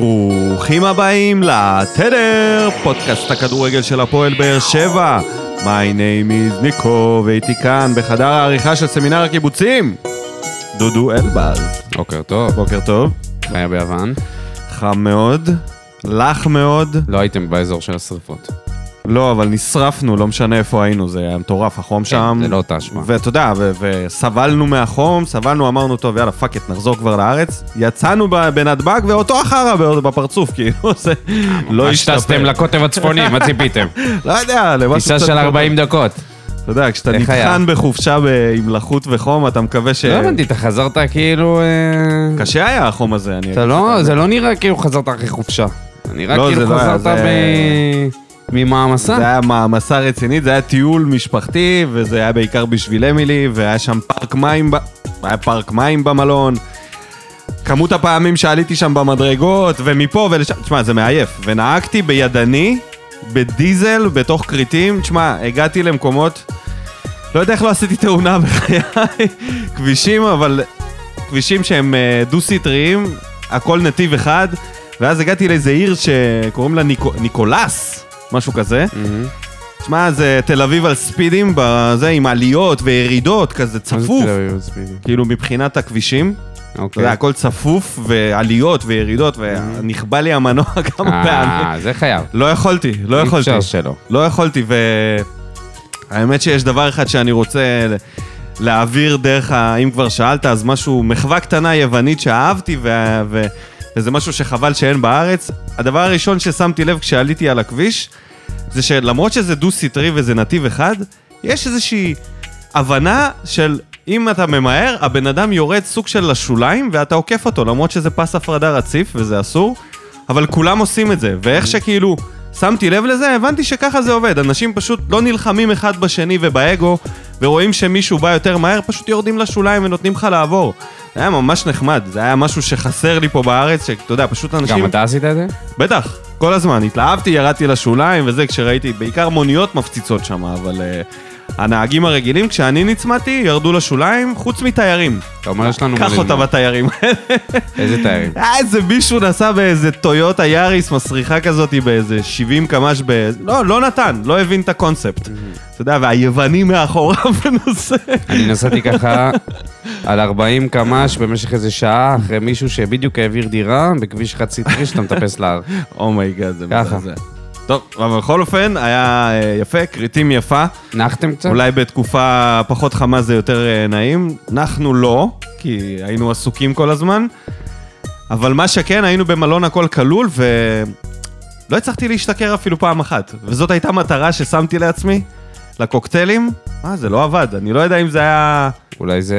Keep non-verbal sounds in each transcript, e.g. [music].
ברוכים הבאים לתדר, פודקאסט הכדורגל של הפועל באר שבע. My name is ניקו, והייתי כאן בחדר העריכה של סמינר הקיבוצים. דודו אלבז. בוקר טוב. בוקר טוב. איך היה ביוון? חם מאוד, לח מאוד. לא הייתם באזור של השרפות. לא, אבל נשרפנו, לא משנה איפה היינו, זה היה מטורף, החום שם. זה לא אותה אשמה. ואתה יודע, ו- וסבלנו מהחום, סבלנו, אמרנו, טוב, יאללה, fuck it, נחזור כבר לארץ. יצאנו בנתב"ג, ואותו החרא בפרצוף, כאילו, [laughs] זה לא מה השתפר. שטסתם לקוטב הצפוני, מה ציפיתם? [laughs] לא יודע, למשהו טיסה של פחות. 40 דקות. אתה יודע, כשאתה? נטחן בחופשה עם לחות וחום, אתה מקווה ש... לא הבנתי, אתה חזרת כאילו... אה, קשה היה החום הזה, אני... לא. זה לא נראה כאילו חזרת אחרי חופשה. נראה לא, כאילו לא חזרת ב- ממעמסה. זה היה מעמסה רצינית, זה היה טיול משפחתי, וזה היה בעיקר בשביל אמילי, והיה שם פארק מים, ב... היה פארק מים במלון. כמות הפעמים שעליתי שם במדרגות, ומפה ולשם, תשמע, זה מעייף. ונהגתי בידני, בדיזל, בתוך כריתים, תשמע, הגעתי למקומות, לא יודע איך לא עשיתי תאונה [laughs] בחיי, כבישים, אבל כבישים שהם אה, דו-סטריים, הכל נתיב אחד, ואז הגעתי לאיזה עיר שקוראים לה ניקו, ניקולס, משהו כזה. מהמם. תשמע, זה תל אביב על ספידים, בזה, עם עליות וירידות, כזה מה זה צפוף, תל אביב ספידי? כאילו מבחינת הכבישים. אתה אוקיי. יודע, הכל צפוף, ועליות וירידות, ונכבה לי המנוע [laughs] כמה פעמים. אה, זה חייב. לא יכולתי, לא אי יכולתי. אפשר שלא. לא יכולתי, והאמת שיש דבר אחד שאני רוצה להעביר דרך ה... אם כבר שאלת, אז משהו, מחווה קטנה יוונית שאהבתי, ו... וזה משהו שחבל שאין בארץ. הדבר הראשון ששמתי לב כשעליתי על הכביש, זה שלמרות שזה דו-סטרי וזה נתיב אחד, יש איזושהי הבנה של אם אתה ממהר, הבן אדם יורד סוג של לשוליים ואתה עוקף אותו, למרות שזה פס הפרדה רציף וזה אסור, אבל כולם עושים את זה, ואיך שכאילו שמתי לב לזה, הבנתי שככה זה עובד, אנשים פשוט לא נלחמים אחד בשני ובאגו, ורואים שמישהו בא יותר מהר, פשוט יורדים לשוליים ונותנים לך לעבור. זה היה ממש נחמד, זה היה משהו שחסר לי פה בארץ, שאתה יודע, פשוט אנשים... גם אתה עשית את זה? בטח, כל הזמן. התלהבתי, ירדתי לשוליים וזה, כשראיתי, בעיקר מוניות מפציצות שם, אבל uh, הנהגים הרגילים, כשאני נצמדתי, ירדו לשוליים, חוץ מתיירים. אתה אומר יש לנו מה קח אותה. בתיירים. איזה תיירים? היה איזה מישהו נסע באיזה טויוטה יאריס מסריחה כזאת באיזה 70 קמ"ש ב... לא, לא נתן, לא הבין את הקונספט. אתה יודע, והיווני מאחוריו [laughs] נוסע. אני נסעתי ככה על 40 קמ"ש במשך איזה שעה אחרי מישהו שבדיוק העביר דירה בכביש חד סטרי שאתה מטפס להר. [laughs] oh my god, זה ככה. מזעזע. טוב, אבל בכל אופן, היה אה, יפה, כריתים יפה. נחתם קצת? אולי בתקופה פחות חמה זה יותר אה, נעים. אנחנו לא, כי היינו עסוקים כל הזמן. אבל מה שכן, היינו במלון הכל כלול, ולא הצלחתי להשתכר אפילו פעם אחת. וזאת הייתה מטרה ששמתי לעצמי, לקוקטיילים. אה, זה לא עבד, אני לא יודע אם זה היה אולי זה...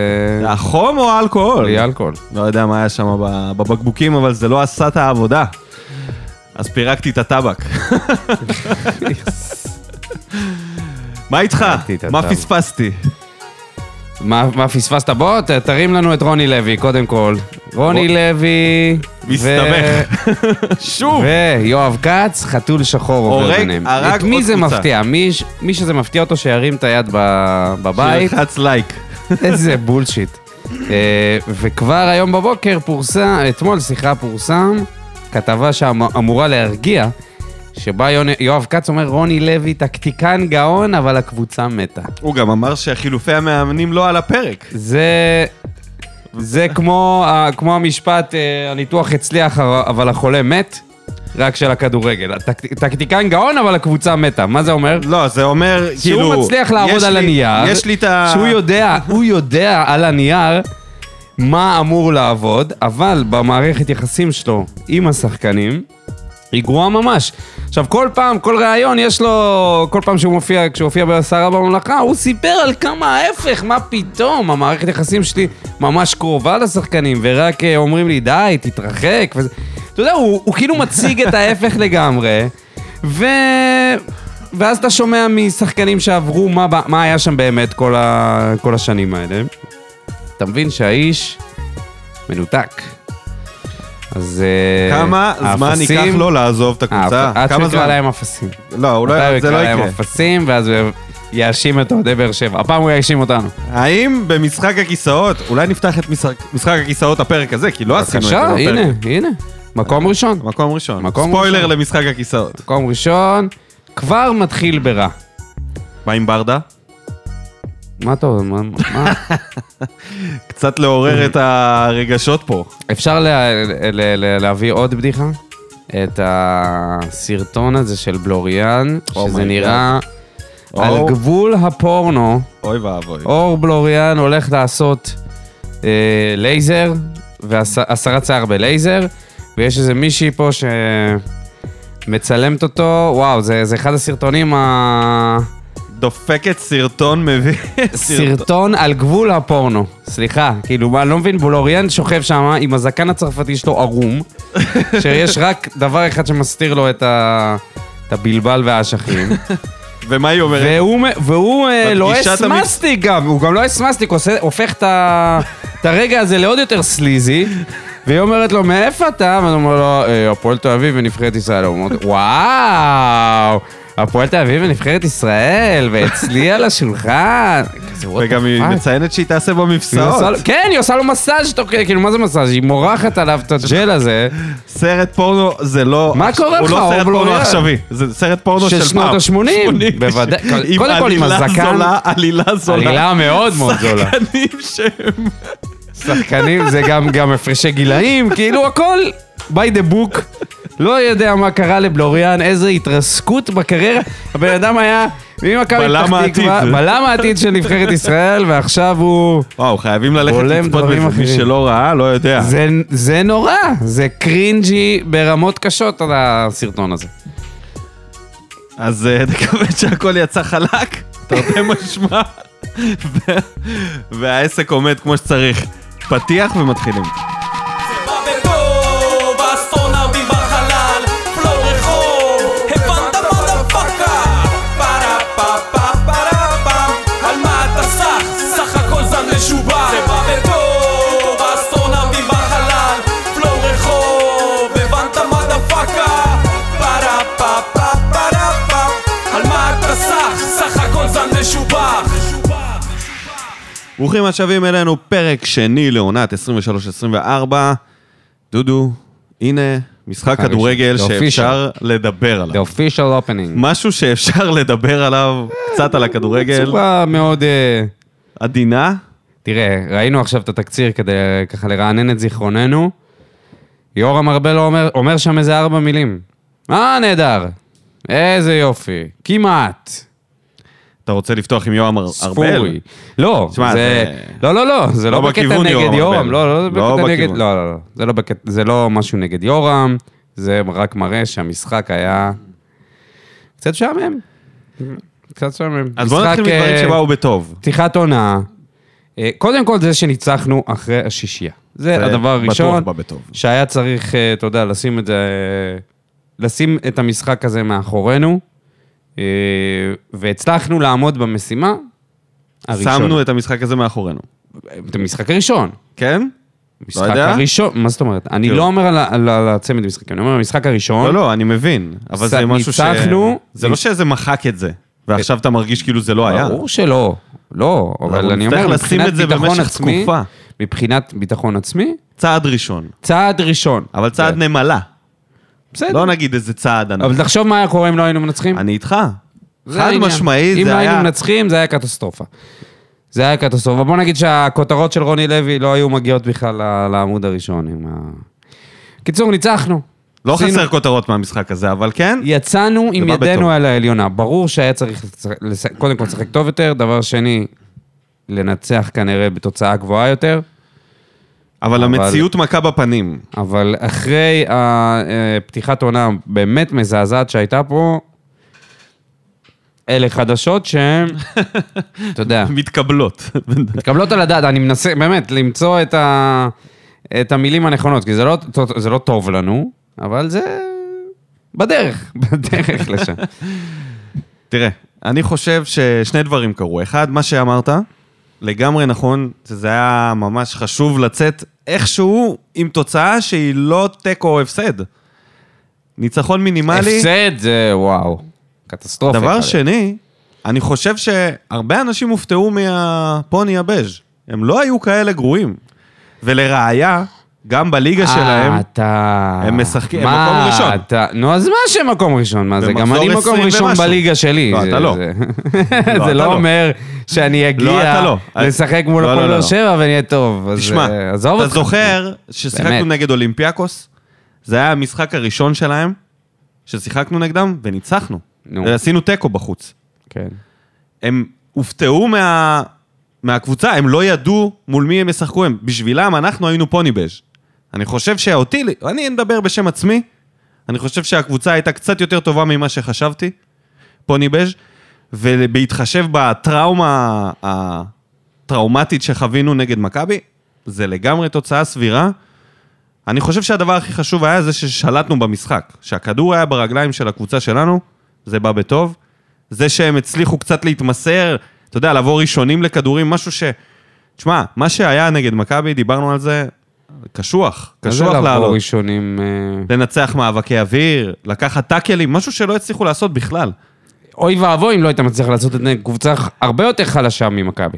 החום או האלכוהול. בלי אלכוהול. לא יודע מה היה שם בבקבוקים, אבל זה לא עשה את העבודה. אז פירקתי את הטבק. מה איתך? מה. פספסתי? מה מה פספסת? בוא, ת- תרים לנו את רוני לוי, קודם כל. רוני לוי... מסתבך. שוב. ויואב כץ, חתול שחור עובר ביניהם. הרג את מי זה קבוצה. מפתיע? מי שזה מפתיע אותו שירים את היד בבית. שילחץ לייק. איזה bullshit. אה, וכבר היום בבוקר פורסם, אתמול, סליחה, פורסם כתבה שאמורה להרגיע, שבה יואב כץ אומר, רוני לוי טקטיקן גאון, אבל הקבוצה מתה. הוא גם אמר שחילופי המאמנים לא על הפרק. זה... זה כמו, כמו המשפט, אה, הניתוח הצליח, אבל החולה מת, רק של הכדורגל. הטק- טקטיקן גאון, אבל הקבוצה מתה. מה זה אומר? לא, זה אומר, כאילו... שהוא מצליח לעבוד על לי- הנייר, יש לי את ה... שהוא יודע, הוא יודע על הנייר מה אמור לעבוד, אבל במערכת יחסים שלו עם השחקנים, היא גרועה ממש. עכשיו, כל פעם, כל ראיון, יש לו, כל פעם שהוא מופיע, כשהוא הופיע בשרה בממלכה, הוא סיפר על כמה ההפך, מה פתאום, המערכת יחסים שלי ממש קרובה לשחקנים, ורק אה, אומרים לי, די, תתרחק, וזה... אתה יודע, הוא, הוא כאילו מציג את ההפך [laughs] לגמרי, ו... ואז אתה שומע משחקנים שעברו מה, מה היה שם באמת כל, ה... כל השנים האלה. אתה מבין שהאיש מנותק. אז אה, כמה זמן ייקח לו לעזוב את הקבוצה? אה, עד כמה שיקרא זמן? להם אפסים. לא, הוא לא- זה לא יקרא להם יקרה. אפסים, ואז הוא יאשים את אוהדי באר שבע. הפעם הוא יאשים אותנו. האם במשחק הכיסאות, אולי נפתח את משחק, הכיסאות הפרק הזה, כי לא עשינו את זה בפרק. הנה, הנה. מקום ראשון. מקום ראשון. ספוילר. למשחק הכיסאות. מקום ראשון, כבר מתחיל ברע. מה עם ברדה? מה אתה אומר? מה- מה? [laughs] קצת לעורר את הרגשות פה. אפשר לה, ל, ל, להביא עוד בדיחה? את הסרטון הזה של בלוריאן, Oh שזה נראה Oh. על גבול הפורנו. אוי ואבוי. אור בלוריאן הולך לעשות אה, לייזר, והסרת שיער בלייזר, ויש איזה מישהי פה שמצלמת אותו, וואו, זה, זה אחד הסרטונים ה... דופקת סרטון מביא... סרטון על גבול הפורנו. סליחה, כאילו, אני לא מבין, בולוריאן שוכב שם עם הזקן הצרפתי שלו ערום, [laughs] שיש רק דבר אחד שמסתיר לו את, ה... את הבלבל והאשכים, [laughs] ומה היא אומרת? והוא, והוא אה, לועס המ- מסטיק גם, הוא גם לועס מסטיק, עושה, הופך את, ה... את הרגע הזה לעוד יותר סליזי. והיא אומרת לו, מאיפה אתה? ואני אומר לו, "אה, הפועל תל אביב ונבחרת ישראל. הוא אומר, [laughs] וואו, הפועל תל אביב ונבחרת ישראל, ואצלי על השולחן. וגם היא? מציינת שהיא תעשה בו. לו- כן, היא עושה לו מסאז' תוך כדי, כאילו, מה זה מסאז'? היא מורחת עליו את הג'ל הזה סרט פורנו זה לא... מה קורה הוא לך, לא אור סרט פורנו? עכשווי, זה סרט פורנו של של פעם. שנות ה-80, בוודאי. קודם כל עם עלילה הזקן, זולה, עלילה זולה. עלילה מאוד מאוד זולה. שחקנים שהם... שחקנים זה גם הפרשי גילאים, כאילו הכל by the book. לא יודע מה קרה לבלוריאן, איזה התרסקות בקריירה. הבן אדם היה ממכבי פתח תקווה. בלם העתיד של נבחרת ישראל, ועכשיו הוא... וואו, חייבים ללכת לצפות בזה. מי. שלא ראה, לא יודע. זה, זה נורא, זה קרינג'י ברמות קשות על הסרטון הזה. אז אה, נקווה שהכל יצא חלק, תרתי משמע, והעסק עומד כמו שצריך. פתיח ומתחילים. ברוכים השבים אלינו, פרק שני לעונת 23-24. דודו, הנה משחק. כדורגל The שאפשר לדבר The עליו. official opening. משהו שאפשר לדבר עליו קצת על הכדורגל. בצורה מאוד... אה, עדינה. תראה, ראינו עכשיו את התקציר כדי ככה לרענן את זיכרוננו. יורם ארבל אומר, אומר שם איזה ארבע מילים. אה, נהדר. איזה יופי. כמעט. אתה רוצה לפתוח עם יורם אר- ספורי. ארבל? לא, תשמע, זה... זה- לא, לא, לא, זה לא לא בקטע נגד יורם. ארבל. לא, לא, לא בקטע נגד... לא, לא, לא. זה לא בקטע... זה לא משהו נגד יורם, זה רק מראה שהמשחק היה... קצת משעמם. קצת משעמם. אז בוא נתחיל מדברים אה, שבאו בטוב. פתיחת עונה. אה, קודם כל זה שניצחנו אחרי השישייה. זה הדבר הראשון. שהיה צריך, אה, אתה יודע, לשים את זה... לשים את המשחק הזה מאחורינו. אה, והצלחנו לעמוד במשימה הראשונה. שמנו את המשחק הזה מאחורינו. את המשחק הראשון. כן? משחק יודע. הראשון, מה זאת אומרת? אני לא אומר על על על הצמד משחקים, אני אומר המשחק הראשון. לא, לא, אני מבין. אבל זה משהו ש... ניצחנו. זה לא שזה מחק את זה, ועכשיו אתה מרגיש כאילו זה לא היה. ברור שלא, לא, אבל אני אומר, לשים מבחינת את זה ביטחון עצמי. מבחינת ביטחון עצמי, צעד ראשון. צעד ראשון. אבל צעד. נמלה. בסדר. לא נגיד איזה צעד ענק. אבל תחשוב מה היה קורה אם לא היינו מנצחים. אני איתך. זה חד העניין. משמעית, אם זה לא היינו היה... מנצחים, זה היה קטסטרופה. זה היה קטסטרופה. בוא נגיד שהכותרות של רוני לוי לא היו מגיעות בכלל לעמוד הראשון. עם ה... קיצור, ניצחנו. לא עשינו- חסר כותרות מהמשחק הזה, אבל כן, יצאנו עם ידינו בטוב. על העליונה. ברור שהיה צריך קודם כל לשחק טוב יותר, דבר שני, לנצח כנראה בתוצאה גבוהה יותר, אבל אבל- המציאות מכה בפנים. אבל אחרי הפתיחת עונה באמת מזעזעת שהייתה פה, אלה חדשות שהן, [laughs] אתה יודע, מתקבלות. מתקבלות על הדעת, אני מנסה באמת למצוא את, ה, את המילים הנכונות, כי זה לא, זה לא טוב לנו, אבל זה בדרך, [laughs] בדרך לשם. תראה, אני חושב ששני דברים קרו. אחד, מה שאמרת, לגמרי נכון, זה היה ממש חשוב לצאת איכשהו עם תוצאה שהיא לא תיקו או הפסד. ניצחון מינימלי. הפסד זה וואו, קטסטרופה. דבר אחד. שני, אני חושב שהרבה אנשים הופתעו מהפוני הבז'. הם לא היו כאלה גרועים. ולראיה, גם בליגה אה, שלהם, אתה... הם משחקים- הם מקום ראשון. אתה... נו, אז מה שמקום ראשון? מה זה? גם אני מקום 20 ראשון ומשהו. בליגה שלי. לא, זה- אתה לא. זה- לא, [laughs] זה אתה לא לא. אומר שאני לא, אגיע אתה לא. לשחק מול הפועל באר. שבע ונהיה טוב. אז, תשמע, אה, עזוב אתה אותך. זוכר ששיחקנו. נגד אולימפיאקוס? זה היה המשחק הראשון שלהם, ששיחקנו נגדם, וניצחנו. נו. ועשינו תיקו בחוץ. כן. הם הופתעו מה... מהקבוצה, הם לא ידעו מול מי הם ישחקו, הם, בשבילם אנחנו היינו פוניבז'. אני חושב שאותי, אני מדבר בשם עצמי, אני חושב שהקבוצה הייתה קצת יותר טובה ממה שחשבתי, פוניבז', ובהתחשב בטראומה הטראומטית שחווינו נגד מכבי, זה לגמרי תוצאה סבירה. אני חושב שהדבר הכי חשוב היה זה ששלטנו במשחק. שהכדור היה ברגליים של הקבוצה שלנו, זה בא בטוב. זה שהם הצליחו קצת להתמסר, אתה יודע, לבוא ראשונים לכדורים, משהו ש... תשמע, מה שהיה נגד מכבי, דיברנו על זה, קשוח, מה זה קשוח לבוא לעלות. ראשונים... אה, לנצח מאבקי אוויר, לקחת טאקלים, משהו שלא הצליחו לעשות בכלל. אוי ואבוי אם לא היית מצליח לעשות את זה קבוצה הרבה יותר חלשה ממכבי.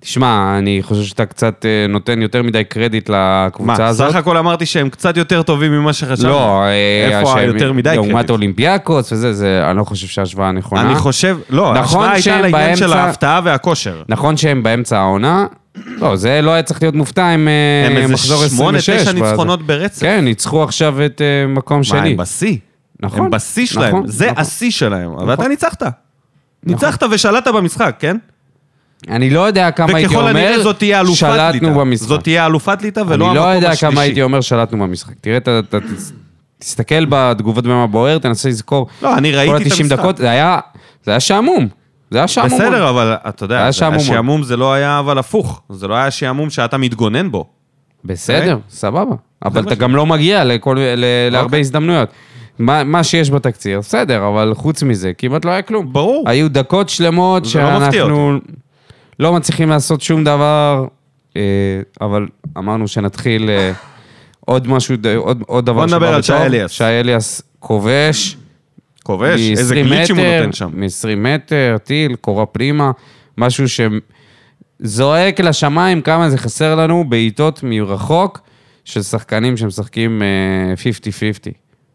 תשמע, אני חושב שאתה קצת אה, נותן יותר מדי קרדיט לקבוצה מה, הזאת. סך הכל אמרתי שהם קצת יותר טובים ממה שחשבנו. לא, אה, איפה היותר מדי לעומת קרדיט? אולימפיאקוס וזה, זה, אני לא חושב שההשוואה נכונה. אני חושב, לא, נכון ההשוואה הייתה לעניין של באמצע- ההפתעה והכושר. נכון שהם באמצע העונה, לא, זה לא היה צריך להיות מופתע אה, הם איזה מחזור 26. שמונה, תשע ואז- ניצחונות ברצף. כן, ניצחו עכשיו את אה, מקום מה, שני. הם בשיא. נכון. הם בשיא שלהם, נכון, זה נכון. השיא שלהם. אבל אתה ניצחת. ניצחת ושלטת במשחק, כן? אני לא יודע כמה הייתי אומר, הנראה זאת תהיה אלופת. שלטנו במשחק. זאת תהיה אלופת ליטא ולא אני המקום לא יודע השלישי. כמה הייתי אומר שלטנו במשחק. תראה, אתה, אתה תס- תסתכל בתגובות במה בוער, תנסה לזכור. לא, אני ראיתי כל את ה-90 המשחק. דקות, זה היה, זה היה שעמום. זה היה שעמום. בסדר, אבל אתה יודע. השעמום זה לא היה אבל הפוך. זה לא היה שעמום שאתה מתגונן בו. בסדר, סבבה. אבל אתה גם לא מגיע לכל, ל- להרבה אוקיי. הזדמנויות. מה, מה שיש בתקציר, בסדר, אבל חוץ מזה, כמעט לא היה כלום. ברור. היו דקות שלמות לא שאנחנו לא מצליחים לעשות שום דבר, אה, אבל אמרנו שנתחיל אה, עוד משהו, עוד, עוד דבר בוא נדבר שבא על שי בטוב. אליאס. שי אליאס כובש. כובש, איזה מ- 20 גליצ'ים הוא נותן שם. מ-20 מטר, טיל, קורה פנימה, משהו שזועק לשמיים כמה זה חסר לנו בעיטות מרחוק של שחקנים שמשחקים אה, 50-50.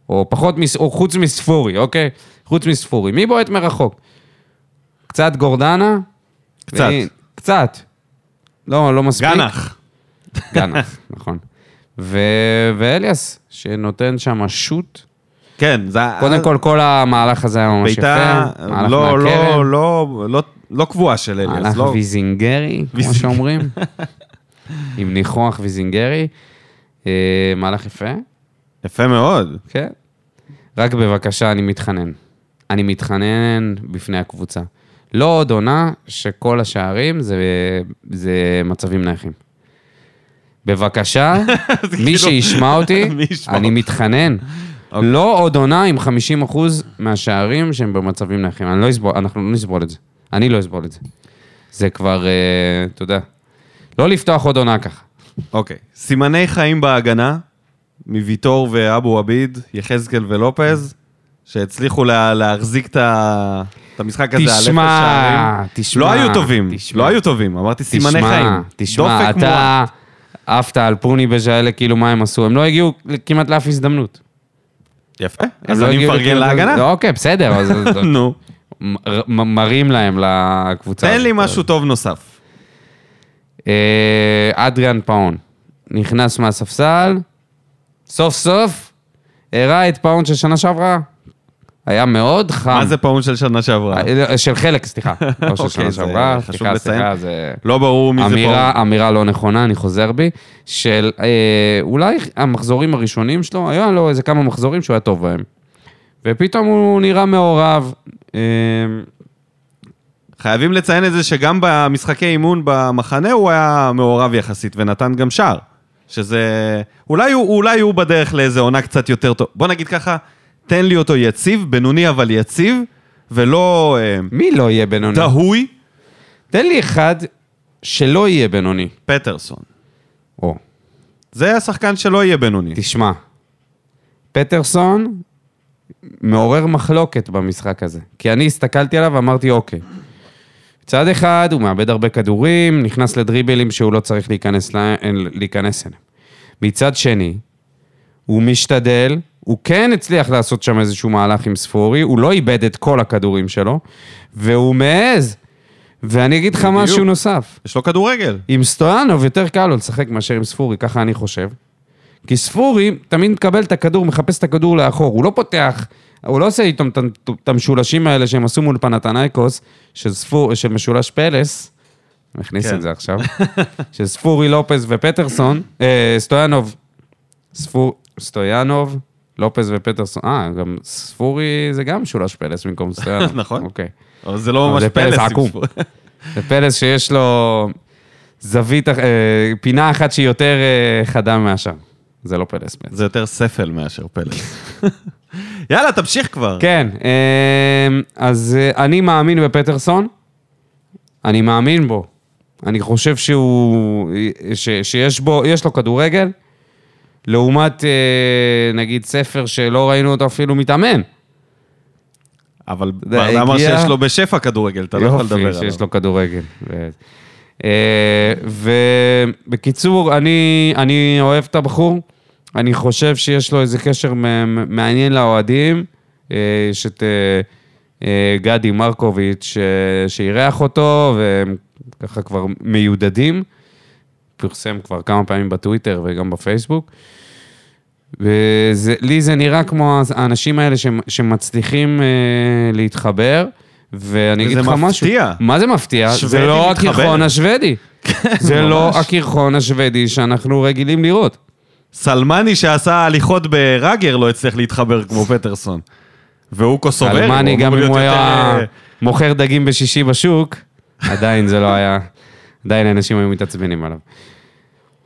או פחות, מס- או חוץ מספורי, אוקיי? חוץ מספורי. מי בועט מרחוק? קצת גורדנה? קצת. והיא- קצת. לא, לא מספיק. גנח. גנח, [laughs] נכון. ו... ואליאס, שנותן שם שוט. כן, זה... קודם כל, כל המהלך הזה היה ממש יפה. בעיטה לא. לא, לא, לא, לא קבועה של אליאס. מהלך לא... ויזינגרי, כמו. שאומרים. [laughs] עם ניחוח ויזינגרי. אה, מהלך יפה, יפה מאוד. כן. רק בבקשה, אני מתחנן. אני מתחנן בפני הקבוצה. לא עוד עונה שכל השערים זה, זה מצבים נייחים. בבקשה, [laughs] מי כאילו- שישמע אותי, [laughs] אני? מתחנן. אוקיי. לא עוד עונה עם 50% מהשערים שהם במצבים נייחים. אני לא אסבול, אנחנו לא נסבול את זה. אני לא אסבול את זה. זה כבר, אה, אתה יודע, לא לפתוח עוד עונה ככה. אוקיי. סימני חיים בהגנה, מוויטור ואבו עביד, יחזקאל ולופז, שהצליחו לה, להחזיק את, ה... את המשחק הזה על אפס תשמע, שערים. תשמע, לא היו טובים, תשמע. לא היו טובים, אמרתי סימני תשמע, חיים. תשמע, אתה עפת על פוני בז'אלה, כאילו מה הם עשו? הם לא הגיעו כמעט לאף הזדמנות. יפה, הם אז לא אני מפרגן לכמעט- להגנה. לא, אוקיי, בסדר, אז [laughs] נו, מ- מ- מראים להם לקבוצה. תן לי. משהו טוב נוסף. אה, אדריאן פאון נכנס מהספסל, סוף סוף הראה את פאון של שנה שעברה. היה מאוד חם. מה זה פעון של שנה שעברה? אה, של חלק, סליחה. [laughs] לא של אוקיי, שנה זה שעברה. סליחה. סליחה, זה... לא ברור מי זה אמירה, פעון. אמירה לא נכונה, אני חוזר בי, של אה, אולי המחזורים הראשונים שלו, היו לו איזה כמה מחזורים שהוא היה טוב בהם. ופתאום הוא נראה מעורב. אה, חייבים לציין את זה שגם במשחקי אימון במחנה הוא היה מעורב יחסית ונתן גם שער. שזה... אולי הוא, אולי הוא בדרך לאיזה עונה קצת יותר טוב. בוא נגיד ככה, תן לי אותו יציב, בינוני אבל יציב, ולא אה, מי לא יהיה בינוני? דהוי, תן לי אחד שלא יהיה בינוני. פטרסון. או, זה השחקן שלא יהיה בינוני. תשמע, פטרסון מעורר מחלוקת במשחק הזה. כי אני הסתכלתי עליו ואמרתי, אוקיי. מצד אחד, הוא מאבד הרבה כדורים, נכנס לדריבלים שהוא לא צריך להיכנס, לה... להיכנס אליהם. מצד שני, הוא משתדל, הוא כן הצליח לעשות שם איזשהו מהלך עם ספורי, הוא לא איבד את כל הכדורים שלו, והוא מעז. ואני אגיד לך. משהו נוסף. יש לו כדורגל. עם סטויאנוב יותר קל לו לשחק מאשר עם ספורי, ככה אני חושב. כי ספורי תמיד מקבל את הכדור, מחפש את הכדור לאחור, הוא לא פותח, הוא לא עושה איתם את- המשולשים האלה שהם עשו מול פנתנייקוס, של, ספור, של משולש פלס, אני מכניס כן. את זה עכשיו, [laughs] של ספורי, לופז ופטרסון, אה, סטויאנוב, ספור, סטויאנוב, לופז ופטרסון, אה, גם ספורי זה גם משולש פלס במקום סטויאנוב. [laughs] נכון. אוקיי. אבל זה לא ממש זה פלס פלס. עם עקום. [laughs] זה פלס שיש לו זווית, אה, פינה אחת שהיא יותר אה, חדה מהשאר. זה לא פלס בעצם. זה יותר ספל מאשר פלס. [laughs] יאללה, תמשיך כבר. כן, אה, אז אה, אני מאמין בפטרסון, אני מאמין בו. אני חושב שהוא, ש, שיש בו, יש לו כדורגל, לעומת אה, נגיד ספר שלא ראינו אותו אפילו מתאמן. אבל ברדה אמר שיש לו בשפע כדורגל, אתה לא יכול לדבר יופי, עליו. שיש לו כדורגל. אה, ובקיצור, אני, אני אוהב את הבחור, אני חושב שיש לו איזה קשר מעניין לאוהדים, יש את אה, אה, גדי מרקוביץ' שאירח אותו, והם ככה כבר מיודדים, פרסם כבר כמה פעמים בטוויטר וגם בפייסבוק. ולי זה נראה כמו האנשים האלה שמ- שמצליחים אה, להתחבר, ואני אגיד לך משהו. מפתיע. מה זה מפתיע? זה לא מתחבר. הקרחון השוודי. [laughs] זה לא. הקרחון השוודי שאנחנו רגילים לראות. סלמני שעשה הליכות בראגר לא הצליח להתחבר כמו פטרסון. והוא קוסובר. אלמני, גם אם הוא היה אה, מוכר דגים בשישי בשוק, עדיין זה לא היה... עדיין אנשים היו מתעצבנים עליו.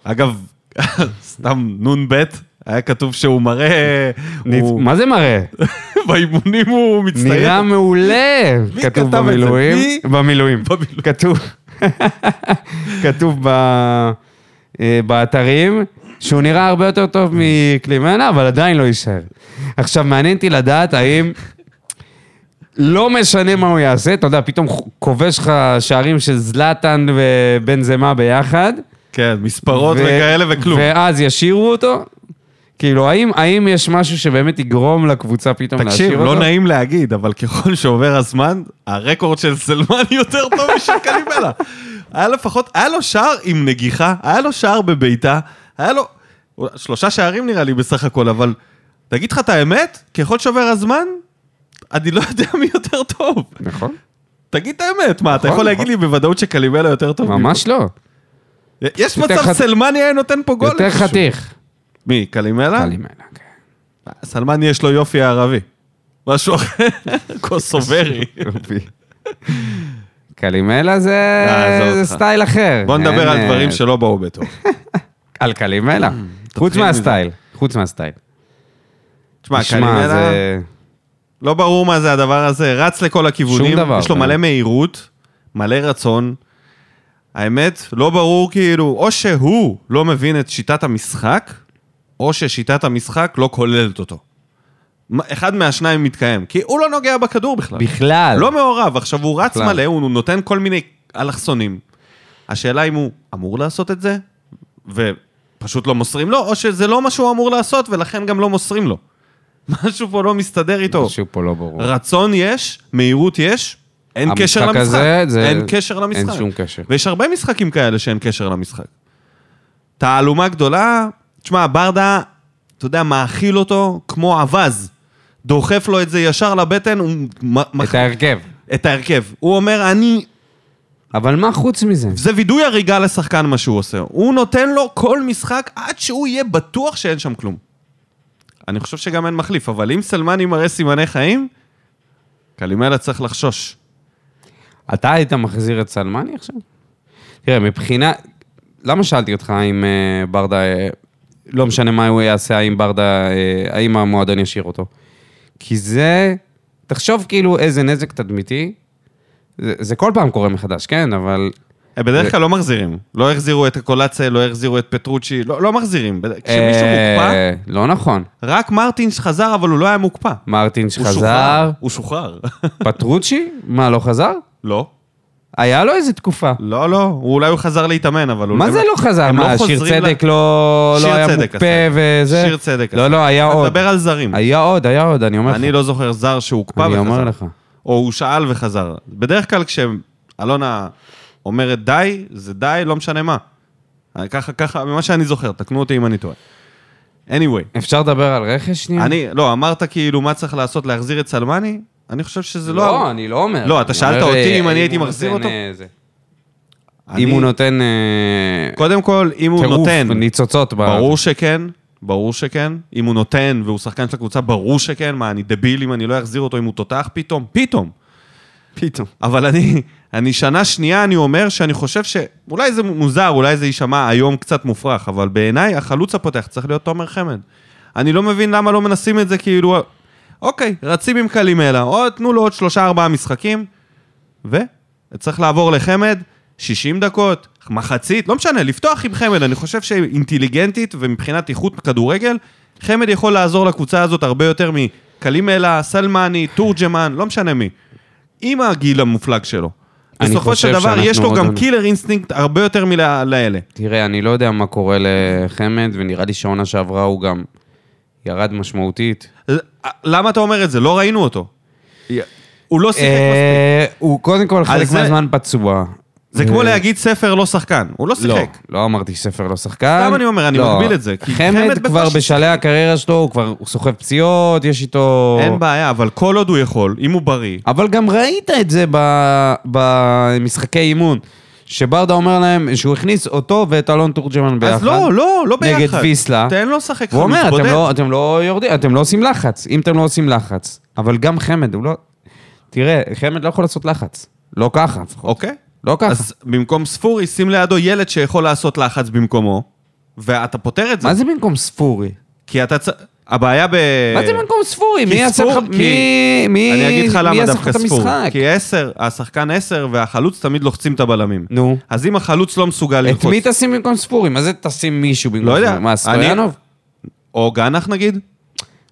אגב, [laughs] סתם נ"ב, היה כתוב שהוא מראה... הוא- מה זה מראה? [laughs] באימונים הוא מצטיין. נראה מעולה, כתוב? במילואים. מי? במילואים. במילואים. כתוב, [laughs] כתוב ב, אה, באתרים שהוא נראה הרבה יותר טוב מקלימנה, אבל עדיין לא יישאר. עכשיו, מעניין אותי לדעת האם... לא משנה מה הוא יעשה, אתה יודע, פתאום כובש לך שערים של זלאטן ובן זמה ביחד. כן, מספרות ו- וכאלה וכלום. ואז ישירו אותו? כאילו, האם, האם יש משהו שבאמת יגרום לקבוצה פתאום להשאיר תקשיב, אותו? לא נעים להגיד, אבל ככל שעובר הזמן, הרקורד של סלמני [laughs] יותר טוב משל קלימלה. היה לפחות, היה לו שער עם נגיחה, היה לו שער בביתה, היה לו שלושה שערים נראה לי בסך הכל, אבל תגיד לך את האמת, ככל שעובר הזמן, אני לא יודע מי יותר טוב. נכון, תגיד את האמת, מה, אתה נכון, יכול להגיד לי בוודאות שקלימלה יותר טוב? ממש לא. יש מצב חת- סלמני היה נותן פה גול? יותר. חתיך. מי, קלימלה? קלימלה, כן. סלמני יש לו יופי הערבי. משהו אחר, [laughs] קוסוברי. קלימלה זה אה. סטייל אחר. בוא נדבר על אה, דברים שלא באו בטוב. [laughs] על קלימלה. חוץ תתחיל מהסטייל. חוץ מהסטייל. תשמע, קלימלה. לא ברור מה זה הדבר הזה, רץ לכל הכיוונים, יש לו כן. מלא מהירות, מלא רצון. האמת, לא ברור כאילו, או שהוא לא מבין את שיטת המשחק, או ששיטת המשחק לא כוללת אותו. אחד מהשניים מתקיים, כי הוא לא נוגע בכדור בכלל. בכלל. לא מעורב, עכשיו הוא רץ בכלל. מלא, הוא נותן כל מיני אלכסונים. השאלה אם הוא אמור לעשות את זה, ופשוט לא מוסרים לו, או שזה לא מה שהוא אמור לעשות, ולכן גם לא מוסרים לו. [laughs] משהו פה לא מסתדר איתו. משהו פה לא ברור. רצון יש, מהירות יש, אין קשר למשחק. הזה, זה- אין קשר למשחק. אין שום קשר. ויש הרבה משחקים כאלה שאין קשר למשחק. תעלומה גדולה, תשמע, ברדה, אתה יודע, מאכיל אותו כמו אווז. דוחף לו את זה ישר לבטן, הוא... את ההרכב. את ההרכב. הוא אומר, אני... אבל מה חוץ מזה? זה וידוי הריגה לשחקן מה שהוא עושה. הוא נותן לו כל משחק עד שהוא יהיה בטוח שאין שם כלום. אני חושב שגם אין מחליף, אבל אם סלמני מראה סימני חיים, קלימלה צריך לחשוש. אתה היית מחזיר את סלמני עכשיו? תראה, מבחינה... למה שאלתי אותך אם אה, ברדה... אה, לא משנה מה הוא יעשה, האם ברדה... אה, האם המועדון ישאיר אותו. כי זה... תחשוב כאילו איזה נזק תדמיתי. זה, זה כל פעם קורה מחדש, כן? אבל... הם בדרך כלל לא מחזירים. לא החזירו את קולאצה, לא החזירו את פטרוצ'י, לא, לא מחזירים. כשמישהו מוקפא, אה, לא נכון. רק מרטינס חזר, אבל הוא לא היה מוקפא. מרטינש חזר. הוא שוחרר. פטרוצ'י? מה, לא חזר? לא. היה לו איזה תקופה. לא, לא, הוא אולי הוא חזר להתאמן, אבל... הוא- מה זה לא חזר? הם מה, שיר צדק לא לא שיר היה צדק מוקפא עשה. וזה? שיר צדק לא, עשה. לא, היה אתה עוד. מדבר על זרים. היה עוד, היה עוד, אני אומר לך. אני לא זוכר זר שהוקפא וחזר. אני אומר לך. או הוא שאל וחזר. בדרך כלל כשאלונה אומרת די, זה די, לא משנה מה. ככה, ככה, ממה שאני זוכר, תקנו אותי אם אני טועה. anyway, אפשר לדבר על רכש שנייה? אני, לא, אמרת כאילו מה צריך לעשות להחזיר את סלמני? אני חושב שזה לא... לא, אני לא אומר. לא, אתה שאלת אומר, אותי אה, אם אני הייתי מחזיר אותו? אה, אם הוא נותן אה, קודם כל, אם הוא נותן... ניצוצות ב... ברור שכן, ברור שכן. אם הוא נותן והוא שחקן של הקבוצה, ברור שכן. מה, אני דביל אם אני לא אחזיר אותו אם הוא תותח? פתאום, פתאום. פתאום. אבל אני, אני שנה שנייה, אני אומר שאני חושב ש... אולי זה מוזר, אולי זה יישמע היום קצת מופרך, אבל בעיניי החלוץ הפותח צריך להיות תומר חמד. אני לא מבין למה לא מנסים את זה כאילו... אוקיי, רצים עם קלימלה, או תנו לו עוד שלושה ארבעה משחקים, וצריך לעבור לחמד, 60 דקות, מחצית, לא משנה, לפתוח עם חמד, אני חושב שאינטליגנטית ומבחינת איכות כדורגל, חמד יכול לעזור לקבוצה הזאת הרבה יותר מקלימלה, סלמני, תורג'מן, לא משנה מי. עם הגיל המופלג שלו. בסופו של דבר, יש לו גם עוד- קילר אינסטינקט הרבה יותר מלאלה. תראה, אני לא יודע מה קורה לחמד, ונראה לי שהעונה שעברה הוא גם ירד משמעותית. למה אתה אומר את זה? לא ראינו אותו. הוא לא שיחק מספיק. אה, הוא קודם כל חלק מהזמן פצוע. זה כמו אה, להגיד ספר לא שחקן. הוא לא לא, שיחק. לא אמרתי ספר לא שחקן. סתם אני אומר, אני לא. מגביל את זה, חמד כבר בשלהי הקריירה שלו, הוא כבר סוחב פציעות, יש איתו... אין בעיה, אבל כל עוד הוא יכול, אם הוא בריא, אבל גם ראית את זה במשחקי אימון, שברדה אומר להם שהוא הכניס אותו ואת אלון תורג'מן ביחד. אז לא, לא, לא ביחד. נגד ויסלה. תן לו לשחק הוא אומר, אתם בודד. לא, אתם לא יורדים, אתם לא עושים לחץ. אם אתם לא עושים לחץ, אבל גם חמד, הוא לא... תראה, חמד לא יכול לעשות לחץ. לא ככה, לפחות. אוקיי. לא ככה. אז במקום ספורי, שים לידו ילד שיכול לעשות לחץ במקומו, ואתה פותר את זה. מה זה במקום ספורי? כי אתה צ... הבעיה ב... מה זה במקום ספורי? מי יעשה לך... מי... מי... אני אגיד לך למה דווקא את ספורי. המשחק? כי עשר, השחקן עשר והחלוץ תמיד לוחצים את הבלמים. נו. אז אם החלוץ לא מסוגל את ללחוץ... מי תשים במקום ספורי? מה זה תשים מישהו במקום לא יודע. ספורי? מה, אני- סטויאנוב? או גנח נגיד?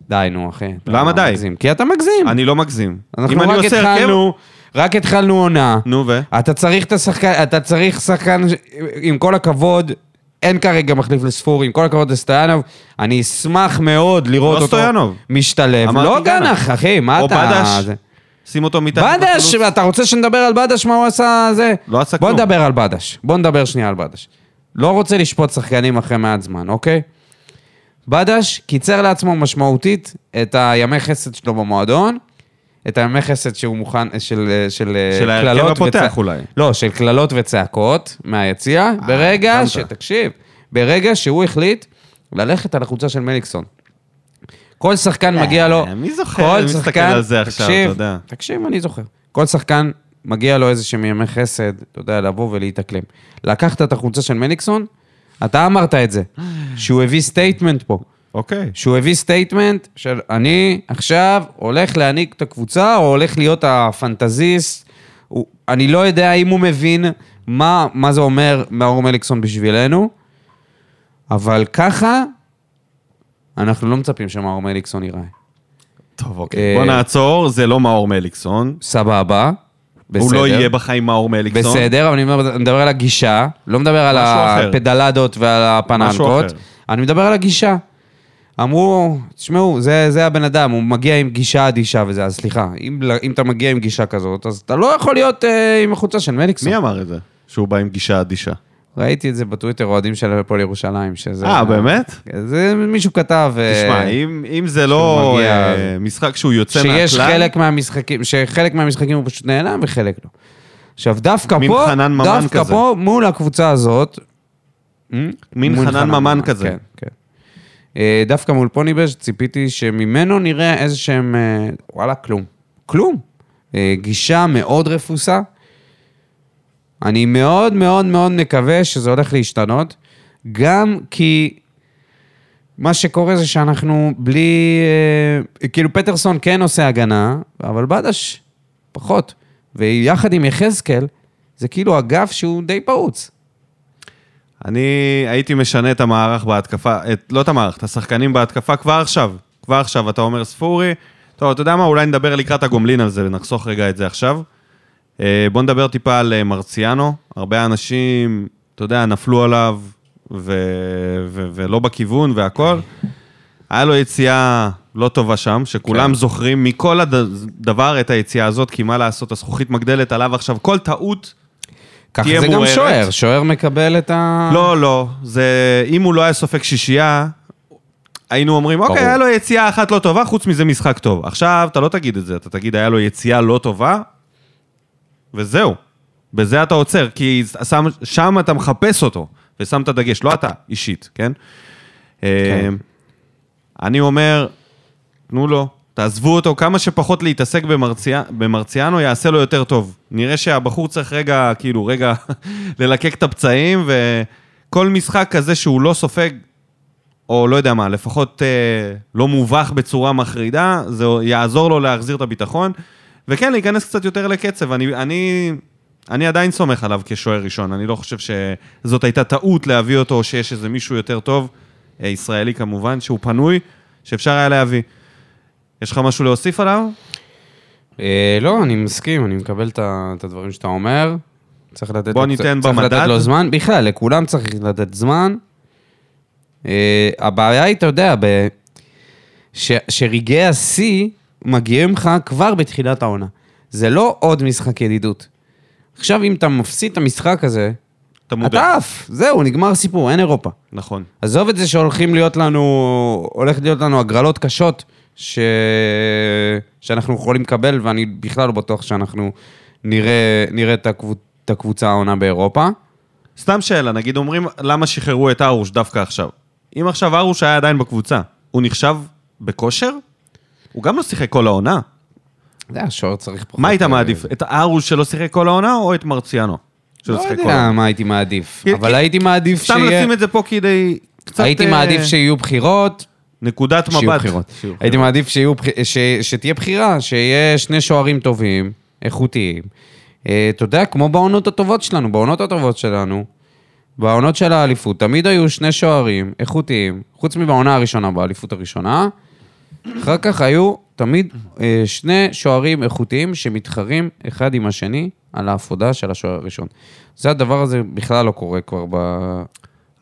די, נו, אחי. למה די? מגזים. כי אתה מגזים. אני לא מגזים. אנחנו אם אני רק עושה הרכב... התחלנו, רק התחלנו עונה. נו ו? אתה צריך את השחקן, אתה צריך שחקן, עם כל הכבוד, אין כרגע מחליף לספורי, עם כל הכבוד לסטויאנוב, אני אשמח מאוד לראות לא אותו סטויאנוב. משתלב. לא גנח. אחי, מה או אתה... בדש. זה- שים אותו מתחת בדש, לחלוץ. אתה רוצה שנדבר על בדש, מה הוא עשה זה? לא עשה בוא כלום. נדבר על בדש. בוא נדבר שנייה על בדש. לא רוצה לשפוט שחקנים אחרי מעט זמן, אוקיי? בדש קיצר לעצמו משמעותית את הימי חסד שלו במועדון, את חסד שהוא מוכן, של, של, של ההרכב קללות הפותח וצע- אולי. לא, של קללות וצעקות מהיציע, ברגע הבנת. ש... תקשיב, ברגע שהוא החליט ללכת על החולצה של מליקסון. כל שחקן מגיע לו... מי זוכר? כל אני מסתכל שחקן- על זה עכשיו, תקשיב, אתה יודע. תקשיב, אני זוכר. כל שחקן, מגיע לו איזה שהם ימי חסד, אתה יודע, לבוא ולהתאקלם. לקחת את החולצה של מליקסון, אתה אמרת את זה, שהוא הביא statement פה. אוקיי. שהוא הביא statement של אני עכשיו הולך להעניק את הקבוצה, או הולך להיות הפנטזיסט. הוא, אני לא יודע אם הוא מבין מה, מה זה אומר מאור מליקסון בשבילנו, אבל ככה אנחנו לא מצפים שמאור מליקסון ייראה. טוב, אוקיי. אה, בוא נעצור, זה לא מאור מליקסון. סבבה, בסדר. הוא לא יהיה בחיים מאור מליקסון. בסדר, אבל אני מדבר, אני מדבר על הגישה, לא מדבר על משהו אחר. הפדלדות ועל הפננקות. אני מדבר על הגישה. אמרו, תשמעו, זה, זה הבן אדם, הוא מגיע עם גישה אדישה וזה, אז סליחה, אם, אם אתה מגיע עם גישה כזאת, אז אתה לא יכול להיות אה, עם החולצה של מליקסון. מי אמר את זה? שהוא בא עם גישה אדישה. ראיתי את זה בטוויטר, אוהדים של הפועל ירושלים, שזה... אה, באמת? זה מישהו כתב... אה, תשמע, אם, אם זה לא מגיע- אה, משחק שהוא יוצא מהכלל... שיש חלק מהמשחקים, שחלק מהמשחקים הוא פשוט נעלם וחלק לא. עכשיו, דווקא מין פה, חנן ממן דווקא כזה. פה, מול הקבוצה הזאת... מין מול חנן ממן כזה. כן, כן. אה, דווקא מול פוניבז' ציפיתי שממנו נראה איזה שהם... אה, וואלה, כלום. כלום. אה, גישה מאוד רפוסה. אני מאוד מאוד מאוד מקווה שזה הולך להשתנות, גם כי מה שקורה זה שאנחנו בלי... כאילו פטרסון כן עושה הגנה, אבל בדש פחות. ויחד עם יחזקאל, זה כאילו אגף שהוא די פרוץ. אני הייתי משנה את המערך בהתקפה, את, לא את המערך, את השחקנים בהתקפה כבר עכשיו. כבר עכשיו, אתה אומר ספורי, טוב, אתה יודע מה, אולי נדבר לקראת הגומלין על זה ונחסוך רגע את זה עכשיו. אה, בוא נדבר טיפה על אה, מרציאנו. הרבה אנשים, אתה יודע, נפלו עליו ו- ו- ולא בכיוון והכל. היה לו יציאה לא טובה שם, שכולם כן. זוכרים מכל הדבר את היציאה הזאת, כי מה לעשות, הזכוכית מגדלת עליו עכשיו. כל טעות ככה זה גם מעוררת. שוער, שוער מקבל את ה... לא, לא. זה... אם הוא לא היה סופג שישייה, היינו אומרים, אוקיי, ברור. היה לו יציאה אחת לא טובה, חוץ מזה משחק טוב. עכשיו, אתה לא תגיד את זה, אתה תגיד, היה לו יציאה לא טובה, וזהו. בזה אתה עוצר, כי שם, שם אתה מחפש אותו, ושם את הדגש, לא אתה, אישית, כן? אה, אני אומר, תנו לו, תעזבו אותו, כמה שפחות להתעסק במרציה, במרציאנו, יעשה לו יותר טוב. נראה שהבחור צריך רגע, כאילו, רגע, [laughs] ללקק את הפצעים, וכל משחק כזה שהוא לא סופג, או לא יודע מה, לפחות אה, לא מובך בצורה מחרידה, זה יעזור לו להחזיר את הביטחון, וכן, להיכנס קצת יותר לקצב. אני, אני, אני עדיין סומך עליו כשוער ראשון, אני לא חושב שזאת הייתה טעות להביא אותו, או שיש איזה מישהו יותר טוב, אה, ישראלי כמובן, שהוא פנוי, שאפשר היה להביא. יש לך משהו להוסיף עליו? אה, לא, אני מסכים, אני מקבל את הדברים שאתה אומר. צריך לתת בוא ניתן צריך במדד. לתת לו זמן. בכלל, לכולם צריך לתת זמן. אה, הבעיה היא, אתה יודע, ב... ש... שרגעי השיא מגיעים לך כבר בתחילת העונה. זה לא עוד משחק ידידות. עכשיו, אם אתה מפסיד את המשחק הזה, אתה מודה. אתה עף, זהו, נגמר הסיפור, אין אירופה. נכון. עזוב את זה שהולכים להיות לנו, הולך להיות לנו הגרלות קשות ש... שאנחנו יכולים לקבל, ואני בכלל לא בטוח שאנחנו נראה, נראה את, הקבוצ... את הקבוצה העונה באירופה. סתם שאלה, נגיד אומרים, למה שחררו את ארוש דווקא עכשיו? אם עכשיו ארוש היה עדיין בקבוצה, הוא נחשב בכושר? הוא גם לא שיחק כל העונה. זה השוער צריך פחות... מה היית מעדיף? את ארוש שלא שיחק כל העונה, או את מרציאנו? שלא לא שיחק כל יודע העונה? מה הייתי מעדיף, אבל הייתי מעדיף סתם שיהיה... לשים את זה פה כדי... הייתי אה, מעדיף שיהיו בחירות, נקודת שיהיו מבט. בחירות. שיהיו הייתי בחירות. מעדיף שיהיו, ש... שתהיה בחירה, שיהיה שני שוערים טובים, איכותיים. אה, אתה יודע, כמו בעונות הטובות שלנו, בעונות הטובות שלנו, בעונות של האליפות, תמיד היו שני שוערים איכותיים, חוץ מבעונה הראשונה, באליפות הראשונה. אחר כך היו תמיד אה, שני שוערים איכותיים שמתחרים אחד עם השני על האפודה של השוער הראשון. זה הדבר הזה בכלל לא קורה כבר ב...